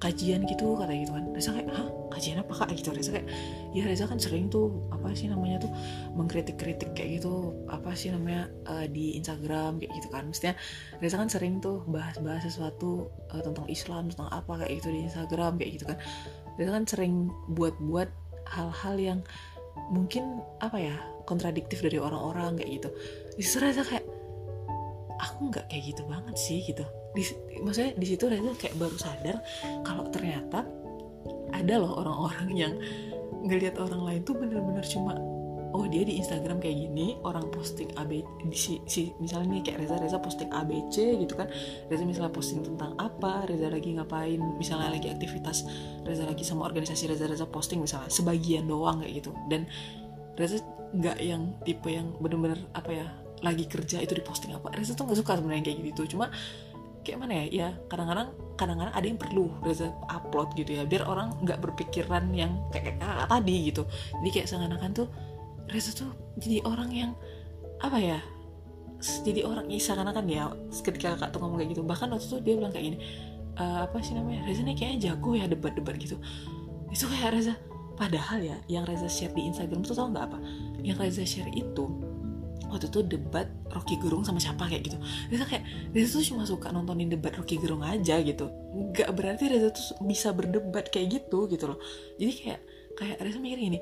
kajian gitu kata gitu kan. Reza kayak hah? Kajian apa kak? Gitu Reza kayak ya Reza kan sering tuh apa sih namanya tuh mengkritik-kritik kayak gitu apa sih namanya uh, di Instagram kayak gitu kan. Maksudnya Reza kan sering tuh bahas-bahas sesuatu uh, tentang Islam tentang apa kayak gitu di Instagram kayak gitu kan. Reza kan sering buat-buat hal-hal yang mungkin apa ya kontradiktif dari orang-orang kayak gitu. Justru Reza kayak aku nggak kayak gitu banget sih gitu di, maksudnya di situ Reza kayak baru sadar kalau ternyata ada loh orang-orang yang ngelihat orang lain tuh bener-bener cuma oh dia di Instagram kayak gini orang posting AB di si, si misalnya nih kayak Reza Reza posting ABC gitu kan. Reza misalnya posting tentang apa Reza lagi ngapain misalnya lagi aktivitas Reza lagi sama organisasi Reza Reza posting misalnya sebagian doang kayak gitu. Dan Reza nggak yang tipe yang bener-bener apa ya lagi kerja itu diposting apa. Reza tuh nggak suka sebenarnya kayak gitu cuma kayak mana ya? Ya kadang-kadang kadang-kadang ada yang perlu Reza upload gitu ya biar orang nggak berpikiran yang kayak kakak tadi gitu. Jadi kayak seakan-akan tuh Reza tuh jadi orang yang apa ya jadi orang ya seakan-akan ya ketika kakak tuh ngomong kayak gitu. Bahkan waktu itu dia bilang kayak gini e, apa sih namanya Reza nih kayaknya jago ya debat-debat gitu. Itu kayak Reza padahal ya yang Reza share di Instagram tuh tau nggak apa? Yang Reza share itu waktu itu debat Rocky Gerung sama siapa kayak gitu. Reza kayak Reza tuh cuma suka nontonin debat Rocky Gerung aja gitu. Nggak berarti Reza tuh bisa berdebat kayak gitu gitu loh. Jadi kayak kayak Reza mikir gini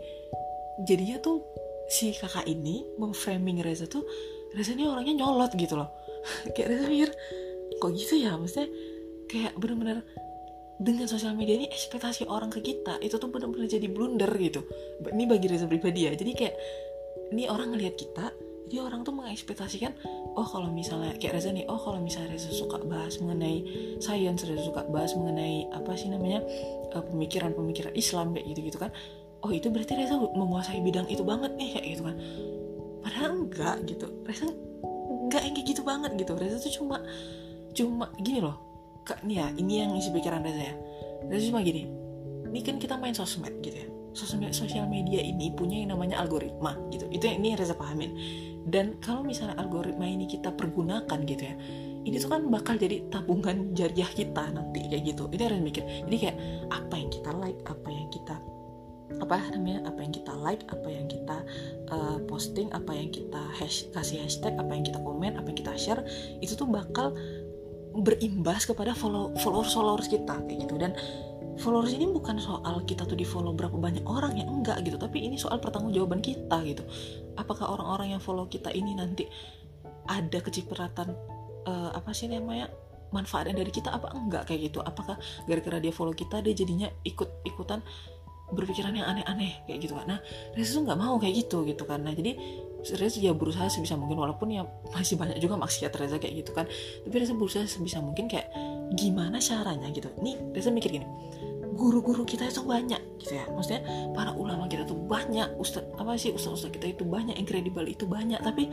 jadinya tuh si kakak ini memframing Reza tuh Reza ini orangnya nyolot gitu loh. Kayak Reza mikir kok gitu ya? Maksudnya kayak bener-bener dengan sosial media ini ekspektasi orang ke kita itu tuh benar-benar jadi blunder gitu. Ini bagi Reza pribadi ya. Jadi kayak ini orang ngelihat kita jadi orang tuh mengekspektasikan oh kalau misalnya kayak Reza nih oh kalau misalnya Reza suka bahas mengenai sains Reza suka bahas mengenai apa sih namanya uh, pemikiran-pemikiran Islam kayak gitu-gitu kan. Oh itu berarti Reza menguasai bidang itu banget nih kayak gitu kan. Padahal enggak gitu. Reza enggak yang kayak gitu banget gitu. Reza tuh cuma cuma gini loh. Kak, nih ya ini yang isi pikiran Reza ya. Reza cuma gini ini kan kita main sosmed gitu ya sosial media ini punya yang namanya algoritma gitu. Itu yang ini Reza pahamin. Dan kalau misalnya algoritma ini kita pergunakan gitu ya ini tuh kan bakal jadi tabungan jariah kita nanti kayak gitu. Ini harus mikir. Jadi kayak apa yang kita like apa yang kita apa namanya apa yang kita like apa yang kita uh, posting apa yang kita hash, kasih hashtag apa yang kita komen apa yang kita share itu tuh bakal berimbas kepada follow followers followers kita kayak gitu. Dan followers ini bukan soal kita tuh di follow berapa banyak orang ya enggak gitu. Tapi ini soal pertanggungjawaban kita gitu. Apakah orang-orang yang follow kita ini nanti ada kecipratan uh, apa sih namanya manfaatnya dari kita apa enggak kayak gitu? Apakah gara-gara dia follow kita dia jadinya ikut ikutan berpikiran yang aneh-aneh kayak gitu nah Reza tuh nggak mau kayak gitu gitu nah jadi Reza ya berusaha sebisa mungkin walaupun ya masih banyak juga maksiat Reza kayak gitu kan. Tapi Reza berusaha sebisa mungkin kayak gimana caranya gitu. Nih Reza mikir gini guru-guru kita itu banyak gitu ya. Maksudnya para ulama kita tuh banyak ustad apa sih ustad-ustad kita itu banyak yang kredibel itu banyak. Tapi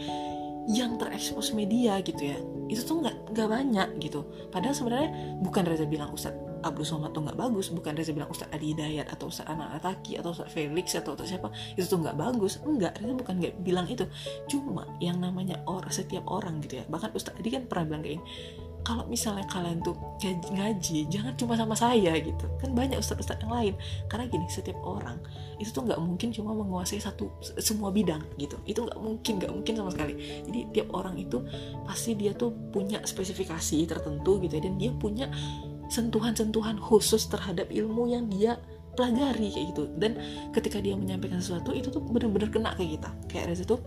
yang terekspos media gitu ya itu tuh nggak nggak banyak gitu. Padahal sebenarnya bukan Reza bilang Ustad Abdul Somad tuh nggak bagus bukan Reza bilang Ustad Adi Hidayat atau Ustad Anak Ataki atau Ustad Felix atau, atau siapa itu tuh nggak bagus. Enggak Reza bukan nggak bilang itu. Cuma yang namanya orang setiap orang gitu ya. Bahkan Ustad Adi kan pernah bilang kayak kalau misalnya kalian tuh ngaji jangan cuma sama saya gitu. Kan banyak ustadz-ustadz yang lain. Karena gini setiap orang itu tuh nggak mungkin cuma menguasai satu semua bidang gitu. Itu nggak mungkin nggak mungkin sama sekali. Jadi tiap orang itu pasti dia tuh punya spesifikasi tertentu gitu ya. Dan dia punya sentuhan-sentuhan khusus terhadap ilmu yang dia pelajari kayak gitu. Dan ketika dia menyampaikan sesuatu itu tuh bener-bener kena ke kita. Kayak Reza tuh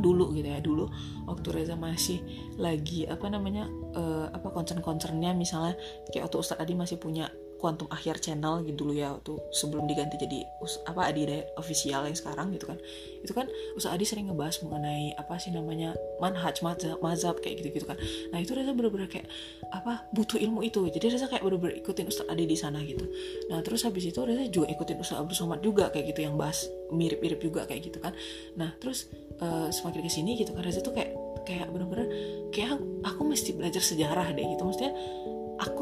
dulu gitu ya dulu waktu Reza masih lagi apa namanya uh, apa concern-concernnya misalnya kayak waktu Ustadz Adi masih punya Quantum Akhir Channel gitu dulu ya waktu sebelum diganti jadi apa Adi official yang sekarang gitu kan. Itu kan Ustadz Adi sering ngebahas mengenai apa sih namanya manhaj mazhab, mazhab kayak gitu gitu kan. Nah itu Reza bener-bener kayak apa butuh ilmu itu. Jadi Reza kayak bener-bener ikutin Ustadz Adi di sana gitu. Nah terus habis itu Reza juga ikutin Ustadz Abdul Somad juga kayak gitu yang bahas mirip-mirip juga kayak gitu kan. Nah terus uh, semakin ke sini gitu kan Reza tuh kayak kayak bener-bener kayak aku mesti belajar sejarah deh gitu. Maksudnya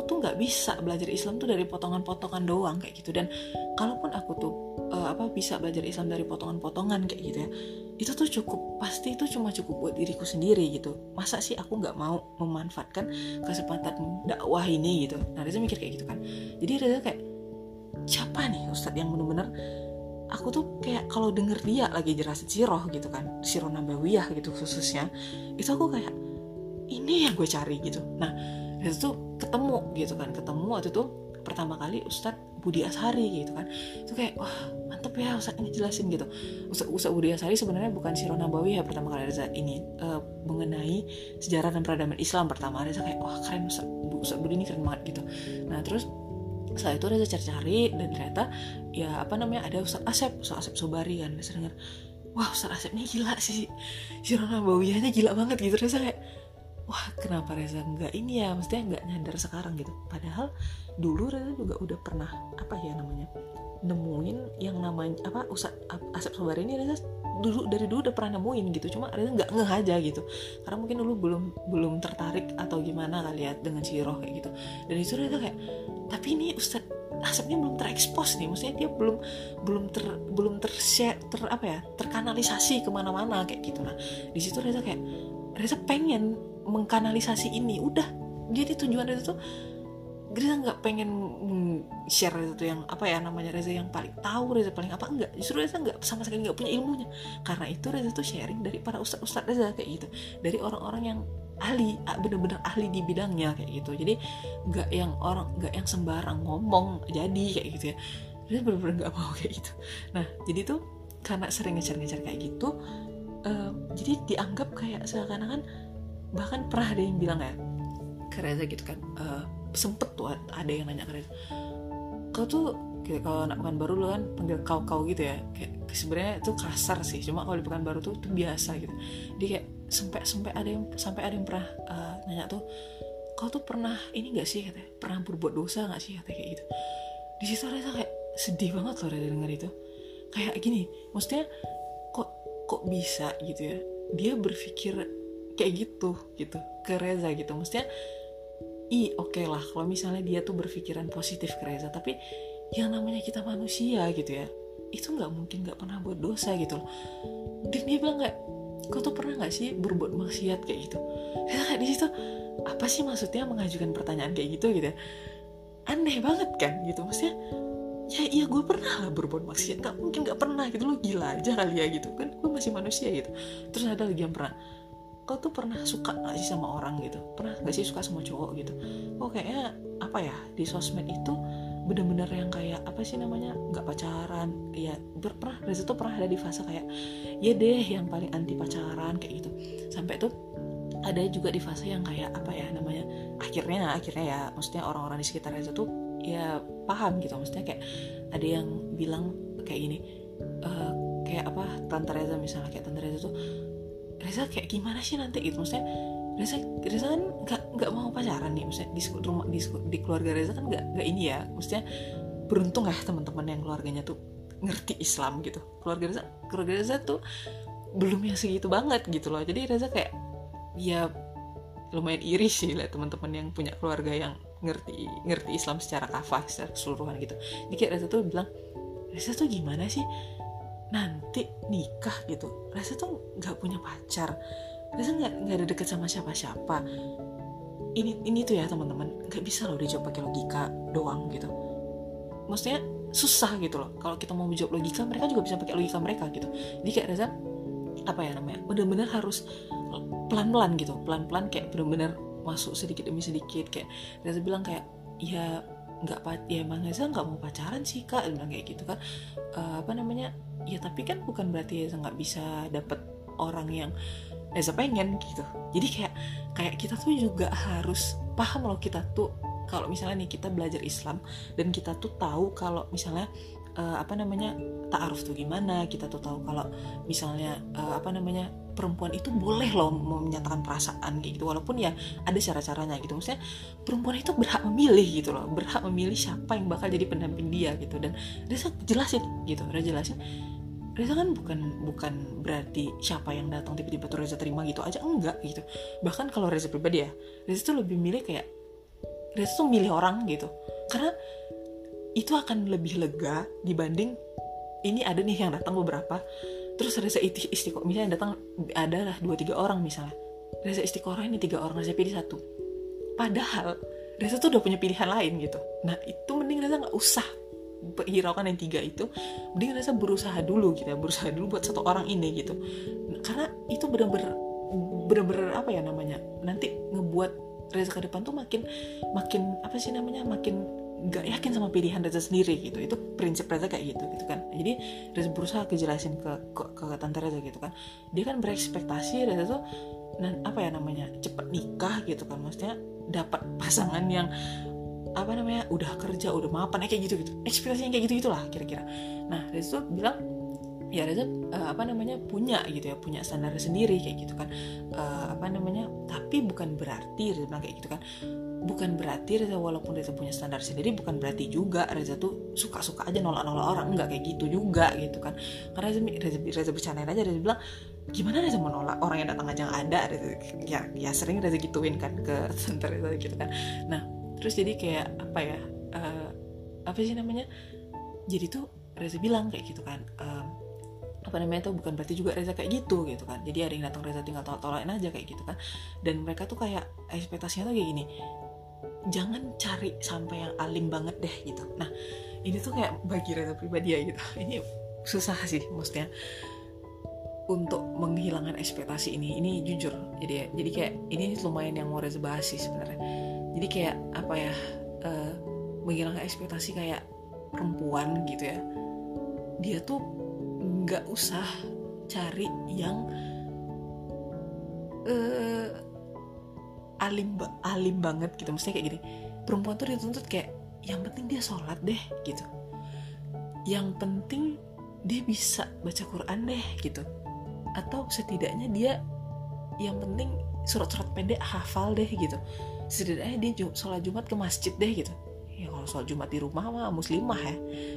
tuh nggak bisa belajar Islam tuh dari potongan-potongan doang kayak gitu. Dan kalaupun aku tuh uh, apa bisa belajar Islam dari potongan-potongan kayak gitu ya itu tuh cukup pasti itu cuma cukup buat diriku sendiri gitu. Masa sih aku nggak mau memanfaatkan kesempatan dakwah ini gitu? Nah Reza mikir kayak gitu kan. Jadi Reza kayak siapa nih Ustadz yang bener-bener aku tuh kayak kalau denger dia lagi jelasin siroh gitu kan siroh nabawiyah gitu khususnya itu aku kayak ini yang gue cari gitu. Nah itu tuh ketemu gitu kan. Ketemu waktu itu pertama kali Ustadz Budi Ashari gitu kan. Itu kayak wah mantep ya Ustadz ini jelasin gitu. Ustadz, Ustadz Budi Ashari sebenarnya bukan Siro Nabawi ya pertama kali Reza ini uh, mengenai sejarah dan peradaban Islam pertama. Reza kayak wah keren Ustadz, Ustadz Budi ini keren banget gitu. Nah terus setelah itu Reza cari-cari dan ternyata ya apa namanya ada Ustadz Asep Ustadz Asep Sobari kan Reza denger wah Ustadz Asep ini gila sih. Siro Nabawiyahnya gila banget gitu. Reza kayak wah kenapa Reza nggak ini ya? Maksudnya nggak nyadar sekarang gitu. Padahal dulu Reza juga udah pernah apa ya namanya nemuin yang namanya apa usah Asep Sobari ini Reza dulu dari dulu udah pernah nemuin gitu. Cuma Reza nggak ngeh aja gitu. Karena mungkin dulu belum belum tertarik atau gimana kali ya dengan Ciroh kayak gitu. Dan itu Reza kayak tapi ini Ustadz asapnya belum terekspos nih. Maksudnya dia belum belum ter belum ter ter apa ya terkanalisasi ke mana-mana kayak gitu. Nah di situ Reza kayak Reza pengen mengkanalisasi ini. Udah. Jadi tujuan Reza tuh Reza nggak pengen share tuh yang apa ya namanya Reza yang paling tahu Reza paling apa enggak justru Reza nggak sama sekali nggak punya ilmunya. Karena itu Reza tuh sharing dari para ustadz ustadz Reza kayak gitu. Dari orang-orang yang ahli bener-bener ahli di bidangnya kayak gitu. Jadi nggak yang orang nggak yang sembarang ngomong jadi kayak gitu ya. Reza bener-bener nggak mau kayak gitu. Nah jadi tuh karena sering ngejar-ngejar kayak gitu jadi dianggap kayak seakan-akan bahkan pernah ada yang bilang ya ke Reza gitu kan uh, sempet tuh ada yang nanya ke Reza kau tuh kayak kalau anak pekan baru lo kan panggil kau kau gitu ya kayak sebenarnya itu kasar sih cuma kalau di pekan baru tuh itu biasa gitu. Dia kayak sampai sampai ada yang sampai ada yang pernah uh, nanya tuh kau tuh pernah ini gak sih? katanya pernah berbuat dosa gak sih? katanya kayak gitu. Di situ Reza kayak sedih banget loh Reza denger itu. Kayak gini maksudnya kok bisa gitu ya? Dia berpikir kayak gitu gitu. Ke Reza gitu. Maksudnya i oke okay lah kalau misalnya dia tuh berpikiran positif ke Reza tapi yang namanya kita manusia gitu ya. Itu nggak mungkin nggak pernah buat dosa gitu loh. Dan dia bilang nggak kau tuh pernah nggak sih berbuat maksiat kayak gitu? Kayak di situ apa sih maksudnya mengajukan pertanyaan kayak gitu? gitu ya. Aneh banget kan gitu. Maksudnya ya iya gue pernah lah berbuat maksiat. Gak mungkin gak pernah gitu. Lo gila aja kali ya gitu. Kan gue masih manusia gitu. Terus ada lagi yang pernah kau tuh pernah suka gak sih sama orang? gitu. Pernah gak sih suka sama cowok? gitu. Oh kayaknya apa ya di sosmed itu bener-bener yang kayak apa sih namanya nggak pacaran. Ya pernah Reza tuh pernah ada di fase kayak ya deh yang paling anti pacaran kayak gitu. Sampai tuh ada juga di fase yang kayak apa ya namanya akhirnya akhirnya ya maksudnya orang-orang di sekitar Reza tuh ya paham gitu. Maksudnya kayak ada yang bilang kayak gini uh, kayak apa tante Reza misalnya kayak tante Reza tuh Reza kayak gimana sih nanti? Gitu. Maksudnya Reza Reza kan nggak nggak mau pacaran nih. Maksudnya di rumah di, di keluarga Reza kan nggak nggak ini ya. Maksudnya beruntung lah teman-teman yang keluarganya tuh ngerti Islam gitu. Keluarga Reza keluarga Reza tuh belum yang segitu banget gitu loh. Jadi Reza kayak ya lumayan iri sih lah teman-teman yang punya keluarga yang ngerti ngerti Islam secara kafah secara keseluruhan gitu. Jadi kayak Reza tuh bilang Reza tuh gimana sih? Nanti nikah gitu. Reza tuh nggak punya pacar. Reza nggak nggak ada deket sama siapa-siapa. Ini ini tuh ya teman-teman. Nggak bisa loh dijawab pakai logika doang gitu. Maksudnya susah gitu loh. Kalau kita mau menjawab logika mereka juga bisa pakai logika mereka gitu. Jadi kayak Reza apa ya namanya bener-bener harus pelan-pelan gitu. Pelan-pelan kayak bener-bener masuk sedikit demi sedikit kayak Reza bilang kayak ya nggak ya emang Reza nggak mau pacaran sih kak bilang kayak gitu kan. Uh, apa namanya ya tapi kan bukan berarti Reza nggak bisa dapet orang yang Reza pengen gitu. Jadi kayak kayak kita tuh juga harus paham loh kita tuh kalau misalnya nih kita belajar Islam dan kita tuh tahu kalau misalnya uh, apa namanya ta'aruf tuh gimana kita tuh tahu kalau misalnya uh, apa namanya perempuan itu boleh loh menyatakan perasaan kayak gitu walaupun ya ada cara-caranya gitu. Maksudnya perempuan itu berhak memilih gitu loh berhak memilih siapa yang bakal jadi pendamping dia gitu. Dan Reza jelasin gitu Reza jelasin Reza kan bukan bukan berarti siapa yang datang tiba-tiba tuh Reza terima gitu aja enggak gitu. Bahkan kalau Reza pribadi ya Reza tuh lebih milih kayak Reza tuh milih orang gitu. Karena itu akan lebih lega dibanding ini ada nih yang datang beberapa. Terus Reza istiqomah misalnya yang datang adalah dua tiga orang misalnya. Reza istiqoroh ini tiga orang Reza pilih satu. Padahal Reza tuh udah punya pilihan lain gitu. Nah itu mending Reza nggak usah hiraukan yang tiga itu. Mending Reza berusaha dulu gitu ya berusaha dulu buat satu orang ini gitu. Karena itu bener-bener bener-bener apa ya namanya nanti ngebuat Reza ke depan tuh makin makin apa sih namanya makin nggak yakin sama pilihan Reza sendiri gitu. Itu prinsip Reza kayak gitu gitu kan. Jadi Reza berusaha kejelasin ke, ke ke tante Reza gitu kan. Dia kan berekspektasi Reza tuh dan apa ya namanya cepet nikah gitu kan. Maksudnya dapat pasangan yang apa namanya udah kerja udah mapan kayak gitu gitu. Ekspektasinya kayak gitu gitulah kira-kira. Nah Reza tuh bilang ya Reza uh, apa namanya punya gitu ya punya standar sendiri kayak gitu kan. Uh, apa namanya tapi bukan berarti Reza bilang kayak gitu kan bukan berarti Reza walaupun Reza punya standar sendiri bukan berarti juga Reza tuh suka-suka aja nolak-nolak orang. Enggak kayak gitu juga gitu kan. Karena Reza Reza, Reza bercandain aja Reza bilang gimana Reza mau nolak orang yang datang aja nggak ada? Reza, ya ya sering Reza gituin kan ke center Reza gitu kan. Nah terus jadi kayak apa ya uh, apa sih namanya? Jadi tuh Reza bilang kayak gitu kan um, apa namanya tuh bukan berarti juga Reza kayak gitu gitu kan. Jadi ada yang datang Reza tinggal tolak tolakin aja kayak gitu kan. Dan mereka tuh kayak ekspektasinya tuh kayak gini jangan cari sampai yang alim banget deh gitu. Nah ini tuh kayak bagi Reza pribadi ya gitu. Ini susah sih maksudnya untuk menghilangkan ekspektasi ini. Ini jujur jadi ya, jadi kayak ini lumayan yang mau Reza bahas sih sebenarnya. Jadi kayak apa ya uh, menghilangkan ekspektasi kayak perempuan gitu ya dia tuh nggak usah cari yang uh, alim alim banget gitu. Maksudnya kayak gini perempuan tuh dituntut kayak yang penting dia sholat deh gitu. Yang penting dia bisa baca Quran deh gitu. Atau setidaknya dia yang penting surat-surat pendek hafal deh gitu. Setidaknya dia sholat Jumat ke masjid deh gitu. Ya kalau sholat Jumat di rumah mah muslimah ya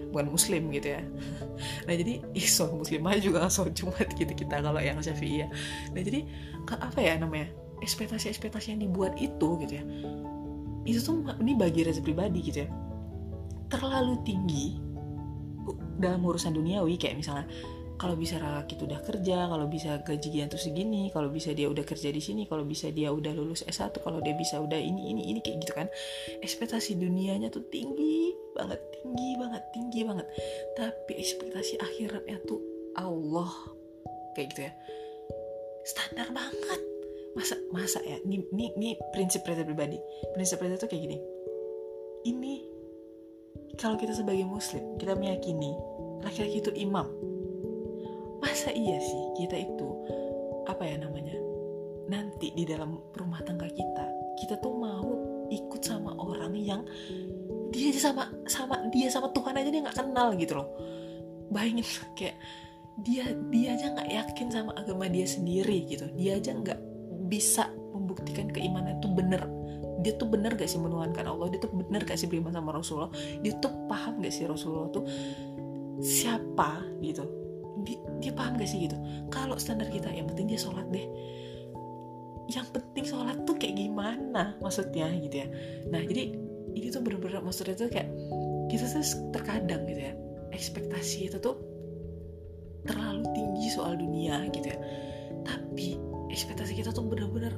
bukan muslim gitu ya. Nah jadi ih sholat muslimah juga sholat Jumat gitu kita kalau yang syafi'i ya nah jadi apa ya namanya ekspektasi-ekspektasi yang dibuat itu gitu ya itu tuh ini bagi Reza pribadi gitu ya terlalu tinggi dalam urusan duniawi kayak misalnya kalau bisa itu udah kerja, kalau bisa gajian tuh segini, kalau bisa dia udah kerja di sini, kalau bisa dia udah lulus S1, kalau dia bisa udah ini ini ini kayak gitu kan. Ekspektasi dunianya tuh tinggi banget, tinggi banget, tinggi banget. Tapi ekspektasi akhiratnya tuh Allah kayak gitu ya. Standar banget masa masa ya? Ini ini, ini prinsip Reza pribadi. Prinsip Reza tuh kayak gini. Ini kalau kita sebagai muslim kita meyakini laki-laki itu imam masa iya sih kita itu apa ya namanya nanti di dalam rumah tangga kita kita tuh mau ikut sama orang yang dia sama sama dia sama Tuhan aja dia nggak kenal gitu loh. Bayangin kayak dia dia aja nggak yakin sama agama dia sendiri gitu. Dia aja nggak bisa membuktikan keimanan itu bener. Dia tuh bener gak sih menuhankan Allah? Dia tuh bener gak sih beriman sama Rasulullah? Dia tuh paham gak sih Rasulullah tuh siapa gitu? Dia, dia paham gak sih gitu? Kalau standar kita yang penting dia sholat deh. Yang penting sholat tuh kayak gimana maksudnya gitu ya. Nah jadi ini tuh bener-bener maksudnya tuh kayak kita tuh terkadang gitu ya ekspektasi itu tuh terlalu tinggi soal dunia gitu ya. Tapi ekspektasi kita tuh bener-bener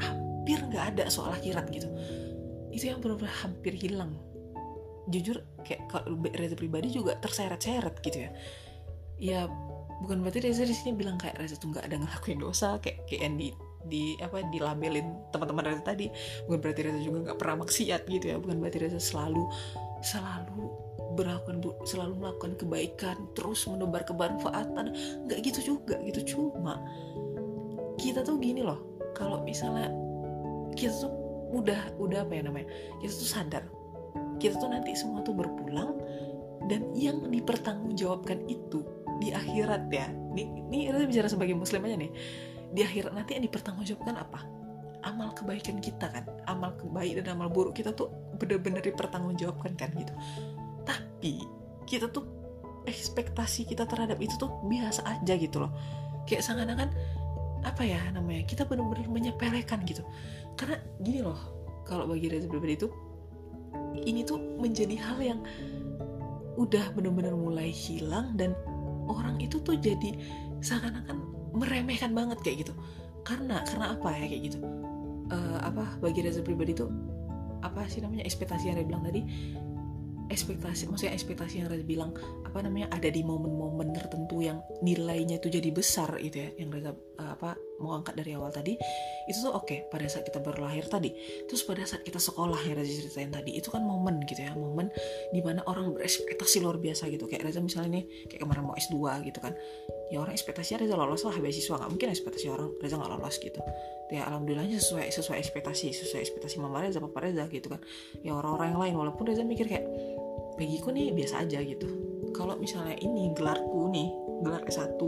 hampir nggak ada soal akhirat gitu. Itu yang bener-bener hampir hilang. Jujur kayak kalau Reza pribadi juga terseret-seret gitu ya. Ya bukan berarti Reza di sini bilang kayak Reza tuh nggak ada ngelakuin dosa kayak kayak yang di di apa dilabelin teman-teman Reza tadi. Bukan berarti Reza juga nggak pernah maksiat gitu ya. Bukan berarti Reza selalu selalu melakukan selalu melakukan kebaikan terus menebar kebermanfaatan. Nggak gitu juga gitu. Cuma kita tuh gini loh kalau misalnya kita tuh udah udah apa ya namanya kita tuh sadar kita tuh nanti semua tuh berpulang dan yang dipertanggungjawabkan itu di akhirat ya ini, ini kita bicara sebagai muslim aja nih di akhirat nanti yang dipertanggungjawabkan apa? Amal kebaikan kita kan amal kebaik dan amal buruk kita tuh bener-bener dipertanggungjawabkan kan gitu. Tapi kita tuh ekspektasi kita terhadap itu tuh biasa aja gitu loh. Kayak seakan-akan apa ya namanya kita benar-benar menyepelekan gitu. Karena gini loh kalau bagi Reza pribadi itu ini tuh menjadi hal yang udah benar-benar mulai hilang dan orang itu tuh jadi seakan-akan meremehkan banget kayak gitu. Karena karena apa ya kayak gitu? Uh, apa bagi Reza pribadi itu apa sih namanya ekspektasi yang dia bilang tadi ekspektasi maksudnya ekspektasi yang Reza bilang apa namanya ada di momen-momen tertentu yang nilainya itu jadi besar itu ya yang Reza uh, apa mau angkat dari awal tadi itu tuh oke okay, pada saat kita berlahir tadi. Terus pada saat kita sekolah yang Reza ceritain tadi itu kan momen gitu ya momen di mana orang berekspektasi luar biasa gitu. Kayak Reza misalnya nih kayak kemarin mau S2 gitu kan ya orang ekspektasinya Reza lolos lah beasiswa. Nggak mungkin ekspektasi orang Reza nggak lolos gitu. Ya alhamdulillahnya sesuai sesuai ekspektasi sesuai ekspektasi mama Reza papa Reza gitu kan. Ya orang-orang yang lain walaupun Reza mikir kayak bagiku nih biasa aja gitu. Kalau misalnya ini gelarku nih gelar S1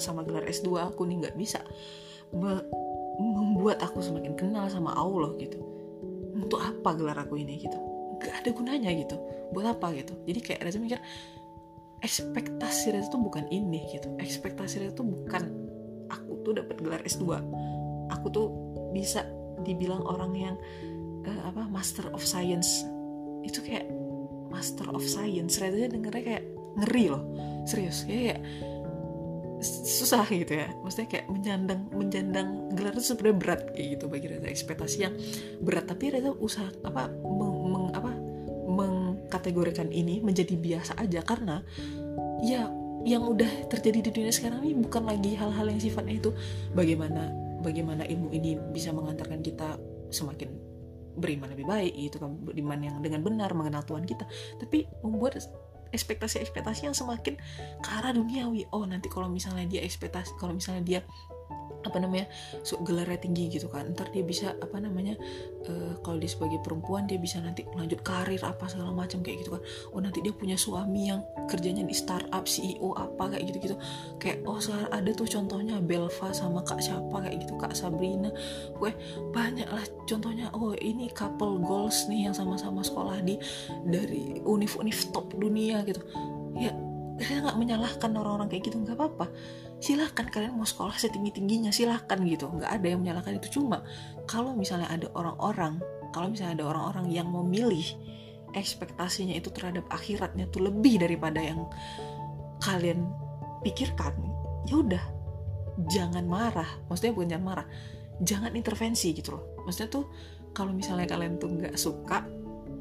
sama gelar S2 aku nih nggak bisa membuat aku semakin kenal sama Allah gitu. Untuk apa gelar aku ini gitu? Nggak ada gunanya gitu. Buat apa gitu? Jadi kayak Reza mikir ekspektasi Reza tuh bukan ini gitu. Ekspektasi Reza tuh bukan aku tuh dapat gelar S2 aku tuh bisa dibilang orang yang uh, apa master of science. Itu kayak Master of Science. Ternyata dengernya kayak ngeri loh. Serius kayak susah gitu ya. Maksudnya kayak menjandang menjandang gelar itu sebenarnya berat kayak gitu bagi Reza. Ekspektasi yang berat. Tapi Reza usaha apa meng, mengkategorikan ini menjadi biasa aja karena ya yang udah terjadi di dunia sekarang ini bukan lagi hal-hal yang sifatnya itu bagaimana bagaimana ilmu ini bisa mengantarkan kita semakin beriman lebih baik gitu kan beriman yang dengan benar mengenal Tuhan kita. Tapi membuat ekspektasi-ekspektasi yang semakin ke arah duniawi. Oh nanti kalau misalnya dia ekspektasi kalau misalnya dia apa namanya so, gelarnya tinggi gitu kan. Ntar dia bisa apa namanya uh, kalau dia sebagai perempuan dia bisa nanti lanjut karir apa segala macam kayak gitu kan. Oh nanti dia punya suami yang kerjanya di startup CEO apa kayak gitu gitu kayak oh sekarang ada tuh contohnya Belva sama kak siapa kayak gitu kak Sabrina. Gue banyak lah contohnya oh ini couple goals nih yang sama-sama sekolah di dari univ-univ top dunia gitu. Ya saya nggak menyalahkan orang-orang kayak gitu nggak apa-apa silahkan kalian mau sekolah setinggi tingginya silahkan gitu. Nggak ada yang menyalahkan itu. Cuma kalau misalnya ada orang-orang kalau misalnya ada orang-orang yang memilih ekspektasinya itu terhadap akhiratnya tuh lebih daripada yang kalian pikirkan ya udah jangan marah. Maksudnya bukan jangan marah jangan intervensi gitu loh. Maksudnya tuh kalau misalnya kalian tuh nggak suka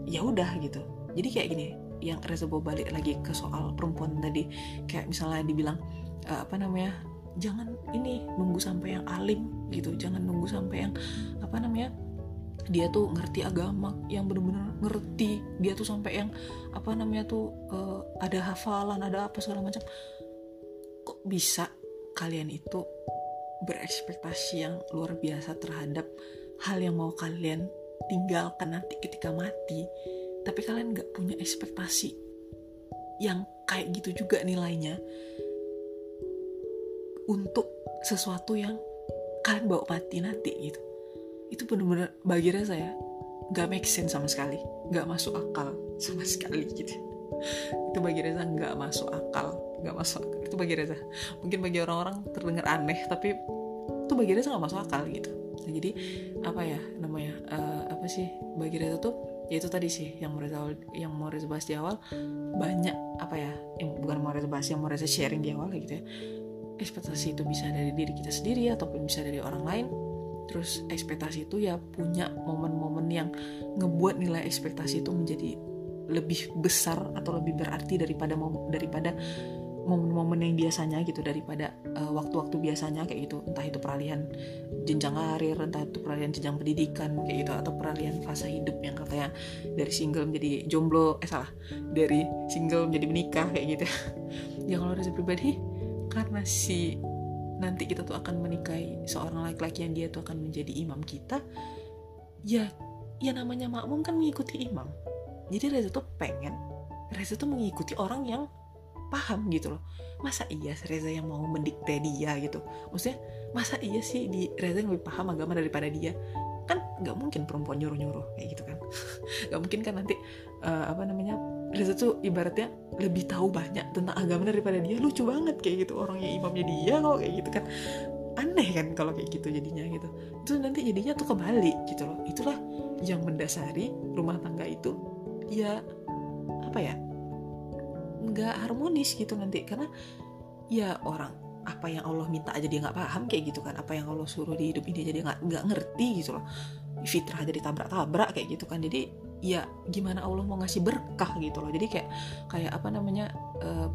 ya udah gitu. Jadi kayak gini yang Reza bawa balik lagi ke soal perempuan tadi. Kayak misalnya dibilang uh, apa namanya jangan ini nunggu sampai yang alim gitu jangan nunggu sampai yang apa namanya dia tuh ngerti agama yang bener-bener ngerti dia tuh sampai yang apa namanya tuh uh, ada hafalan ada apa segala macam. Kok bisa kalian itu berekspektasi yang luar biasa terhadap hal yang mau kalian tinggalkan nanti ketika mati? Tapi kalian nggak punya ekspektasi yang kayak gitu juga nilainya untuk sesuatu yang kalian bawa mati nanti gitu. Itu bener-bener bagi saya ya gak make sense sama sekali. Gak masuk akal sama sekali gitu. Itu bagi Reza nggak masuk akal nggak masuk akal. itu bagi Reza mungkin bagi orang-orang terdengar aneh tapi itu bagi Reza nggak masuk akal gitu. Nah, jadi apa ya namanya uh, apa sih bagi Reza tuh ya itu tadi sih yang mau Reza yang mau Reza bahas di awal banyak apa ya yang bukan mau Reza bahas yang mau Reza sharing di awal gitu ya ekspektasi itu bisa dari diri kita sendiri ataupun bisa dari orang lain. Terus ekspektasi itu ya punya momen-momen yang ngebuat nilai ekspektasi itu menjadi lebih besar atau lebih berarti daripada daripada momen-momen yang biasanya gitu daripada uh, waktu-waktu biasanya kayak gitu. Entah itu peralihan jenjang karir entah itu peralihan jenjang pendidikan kayak gitu atau peralihan fase hidup yang katanya dari single menjadi jomblo eh salah dari single menjadi menikah kayak gitu. Ya kalau dari pribadi karena si nanti kita tuh akan menikahi seorang laki-laki yang dia tuh akan menjadi imam kita. Ya ya namanya makmum kan mengikuti imam. Jadi Reza tuh pengen Reza tuh mengikuti orang yang paham gitu loh. Masa iya Reza yang mau mendikte dia gitu? Maksudnya masa iya sih di Reza yang lebih paham agama daripada dia? Kan nggak mungkin perempuan nyuruh nyuruh kayak gitu kan. Nggak mungkin kan nanti uh, apa namanya Reza tuh ibaratnya lebih tahu banyak tentang agama daripada dia. Lucu banget kayak gitu orangnya imamnya dia kok kayak gitu kan. Aneh kan kalau kayak gitu jadinya gitu. Itu nanti jadinya tuh kebalik gitu loh. Itulah yang mendasari rumah tangga itu. Ya apa ya? Nggak harmonis gitu nanti. Karena ya orang apa yang Allah minta aja dia nggak paham kayak gitu kan. Apa yang Allah suruh di hidup ini jadi nggak nggak ngerti gitu loh. Fitrah jadi tabrak-tabrak kayak gitu kan. Jadi ya gimana Allah mau ngasih berkah gitu loh. Jadi kayak kayak apa namanya uh,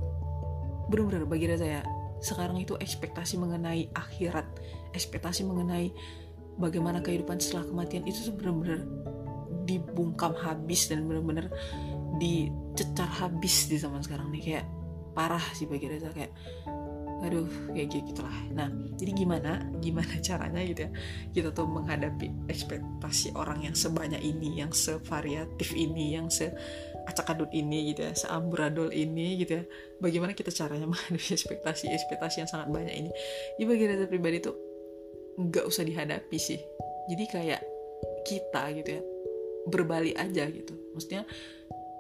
benar-benar bagi saya sekarang itu ekspektasi mengenai akhirat ekspektasi mengenai bagaimana kehidupan setelah kematian itu benar-benar dibungkam habis dan benar-benar dicecar habis di zaman sekarang nih. Kayak parah sih bagi Reza kayak aduh kayak gitu lah nah jadi gimana gimana caranya gitu ya kita tuh menghadapi ekspektasi orang yang sebanyak ini yang sevariatif ini yang se acak adut ini gitu ya seamburadul ini gitu ya. Bagaimana kita caranya menghadapi ekspektasi ekspektasi yang sangat banyak ini? Ya bagi Reza pribadi tuh nggak usah dihadapi sih. Jadi kayak kita gitu ya berbalik aja gitu. Maksudnya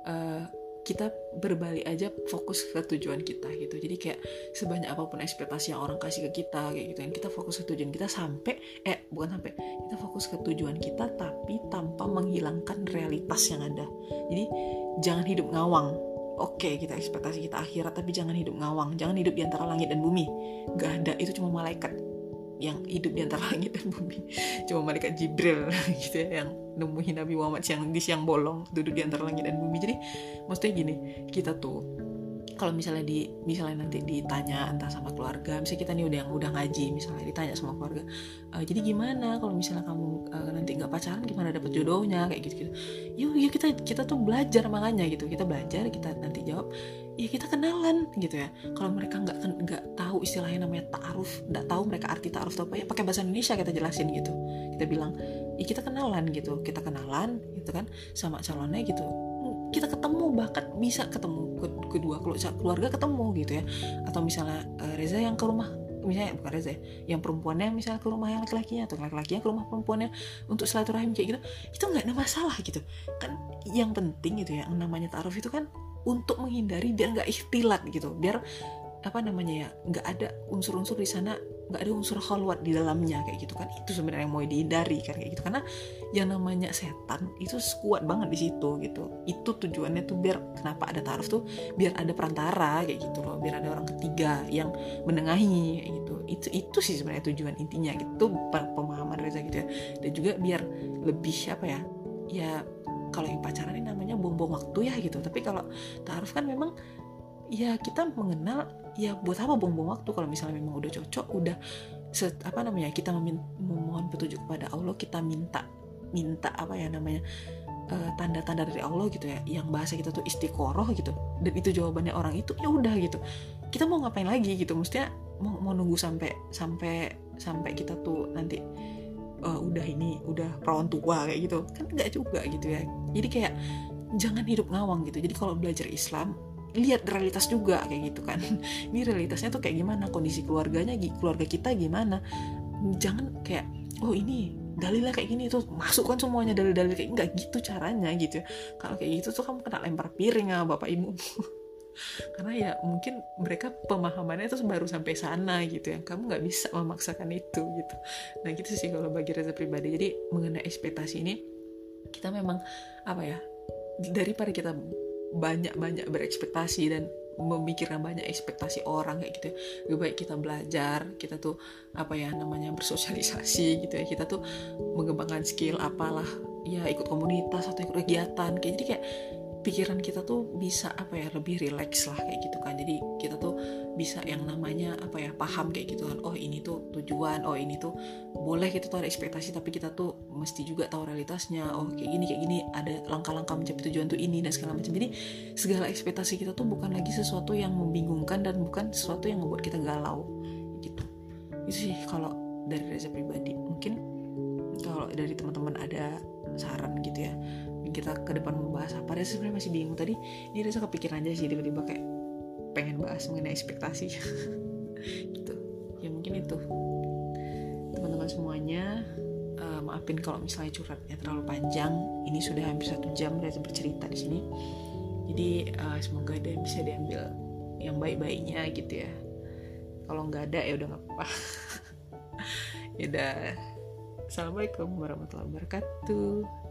uh, kita berbalik aja fokus ke tujuan kita gitu. Jadi kayak sebanyak apa pun ekspektasi yang orang kasih ke kita kayak gitu kan. Kita fokus ke tujuan kita sampai eh bukan sampai kita fokus ke tujuan kita tapi tanpa menghilangkan realitas yang ada. Jadi jangan hidup ngawang. Oke okay, kita ekspektasi kita akhirat tapi jangan hidup ngawang. Jangan hidup di antara langit dan bumi. Gak ada itu cuma malaikat yang hidup di antara langit dan bumi. Cuma malaikat Jibril gitu ya yang nemuin Nabi Muhammad siang di siang bolong duduk di antara langit dan bumi. Jadi maksudnya gini kita tuh kalau misalnya di misalnya nanti ditanya entah sama keluarga misalnya kita nih udah yang udah ngaji misalnya ditanya sama keluarga e, jadi gimana kalau misalnya kamu uh, nanti nggak pacaran gimana dapet jodohnya? Kayak gitu gitu yuk yuk kita kita tuh belajar makanya gitu. Kita belajar kita nanti jawab ya kita kenalan gitu ya. Kalau mereka nggak nggak tahu istilahnya namanya taaruf nggak tahu mereka arti taaruf apa ya pakai bahasa Indonesia kita jelasin gitu. Kita bilang ya kita kenalan gitu. Kita kenalan gitu kan sama calonnya gitu kita ketemu bahkan bisa ketemu kedua keluarga ketemu gitu ya. Atau misalnya uh, Reza yang ke rumah misalnya bukan Reza ya, yang perempuannya misalnya ke rumah yang laki-lakinya atau laki-lakinya ke rumah perempuannya untuk silaturahim kayak gitu itu nggak ada masalah gitu. Kan yang penting gitu ya yang namanya taruh itu kan untuk menghindari biar nggak ikhtilat gitu biar apa namanya ya nggak ada unsur-unsur di sana nggak ada unsur khalwat di dalamnya kayak gitu kan. Itu sebenarnya yang mau dihindari kan kayak gitu. Karena yang namanya setan itu kuat banget di situ gitu. Itu tujuannya tuh biar kenapa ada taraf tuh? Biar ada perantara kayak gitu loh. Biar ada orang ketiga yang menengahi kayak gitu. Itu itu sih sebenarnya tujuan intinya gitu. Pemahaman Reza gitu ya. Dan juga biar lebih apa ya ya kalau yang pacaran ini namanya bom-bom waktu ya gitu. Tapi kalau taruh kan memang ya kita mengenal ya buat apa buang-buang waktu? Kalau misalnya memang udah cocok udah set, apa namanya kita memohon petunjuk kepada Allah kita minta minta apa ya namanya eh, tanda-tanda dari Allah gitu ya yang bahasa kita tuh istiqoroh gitu dan itu jawabannya orang itu ya udah gitu. Kita mau ngapain lagi gitu? Mestinya mau, mau nunggu sampai sampai sampai kita tuh nanti uh, udah ini udah perawan tua kayak gitu. Kan enggak juga gitu ya. Jadi kayak jangan hidup ngawang gitu. Jadi kalau belajar Islam lihat realitas juga kayak gitu kan. Ini realitasnya tuh kayak gimana? Kondisi keluarganya keluarga kita gimana? Jangan kayak oh ini dalilnya kayak gini. Tuh masukkan semuanya dalil-dalil kayak nggak gitu caranya gitu kalau kayak gitu tuh kamu kena lempar piring sama bapak ibu. Karena ya mungkin mereka pemahamannya itu baru sampai sana gitu ya. Kamu nggak bisa memaksakan itu gitu. Nah gitu sih kalau bagi Reza pribadi. Jadi mengenai ekspektasi ini kita memang apa ya daripada kita banyak-banyak berekspektasi dan memikirkan banyak ekspektasi orang kayak gitu. Lebih baik kita belajar kita tuh apa ya namanya bersosialisasi gitu ya. Kita tuh mengembangkan skill apalah ya ikut komunitas atau ikut kegiatan. Kayak jadi kayak pikiran kita tuh bisa apa ya lebih rileks lah kayak gitu kan. Jadi kita tuh bisa yang namanya apa ya paham kayak gitu kan. Oh ini tuh tujuan oh ini tuh boleh kita tuh ada ekspektasi tapi kita tuh mesti juga tahu realitasnya. Oh kayak gini kayak gini ada langkah-langkah mencapai tujuan tuh ini dan segala macam. Jadi segala ekspektasi kita tuh bukan lagi sesuatu yang membingungkan dan bukan sesuatu yang membuat kita galau gitu. Itu sih kalau dari Reza pribadi. Mungkin kalau dari teman-teman ada saran gitu ya kita ke depan membahas apa Reza sebenarnya masih bingung. Tadi ini Reza kepikiran aja sih tiba-tiba kayak pengen bahas mengenai ekspektasi. Gitu. Ya mungkin itu. Teman-teman semuanya uh, maafin kalau misalnya curhatnya terlalu panjang. Ini sudah hampir satu jam Reza bercerita di sini. Jadi uh, semoga ada bisa diambil yang baik-baiknya gitu ya. Kalau nggak ada ya udah nggak apa-apa. Ya udah. Assalamualaikum warahmatullahi wabarakatuh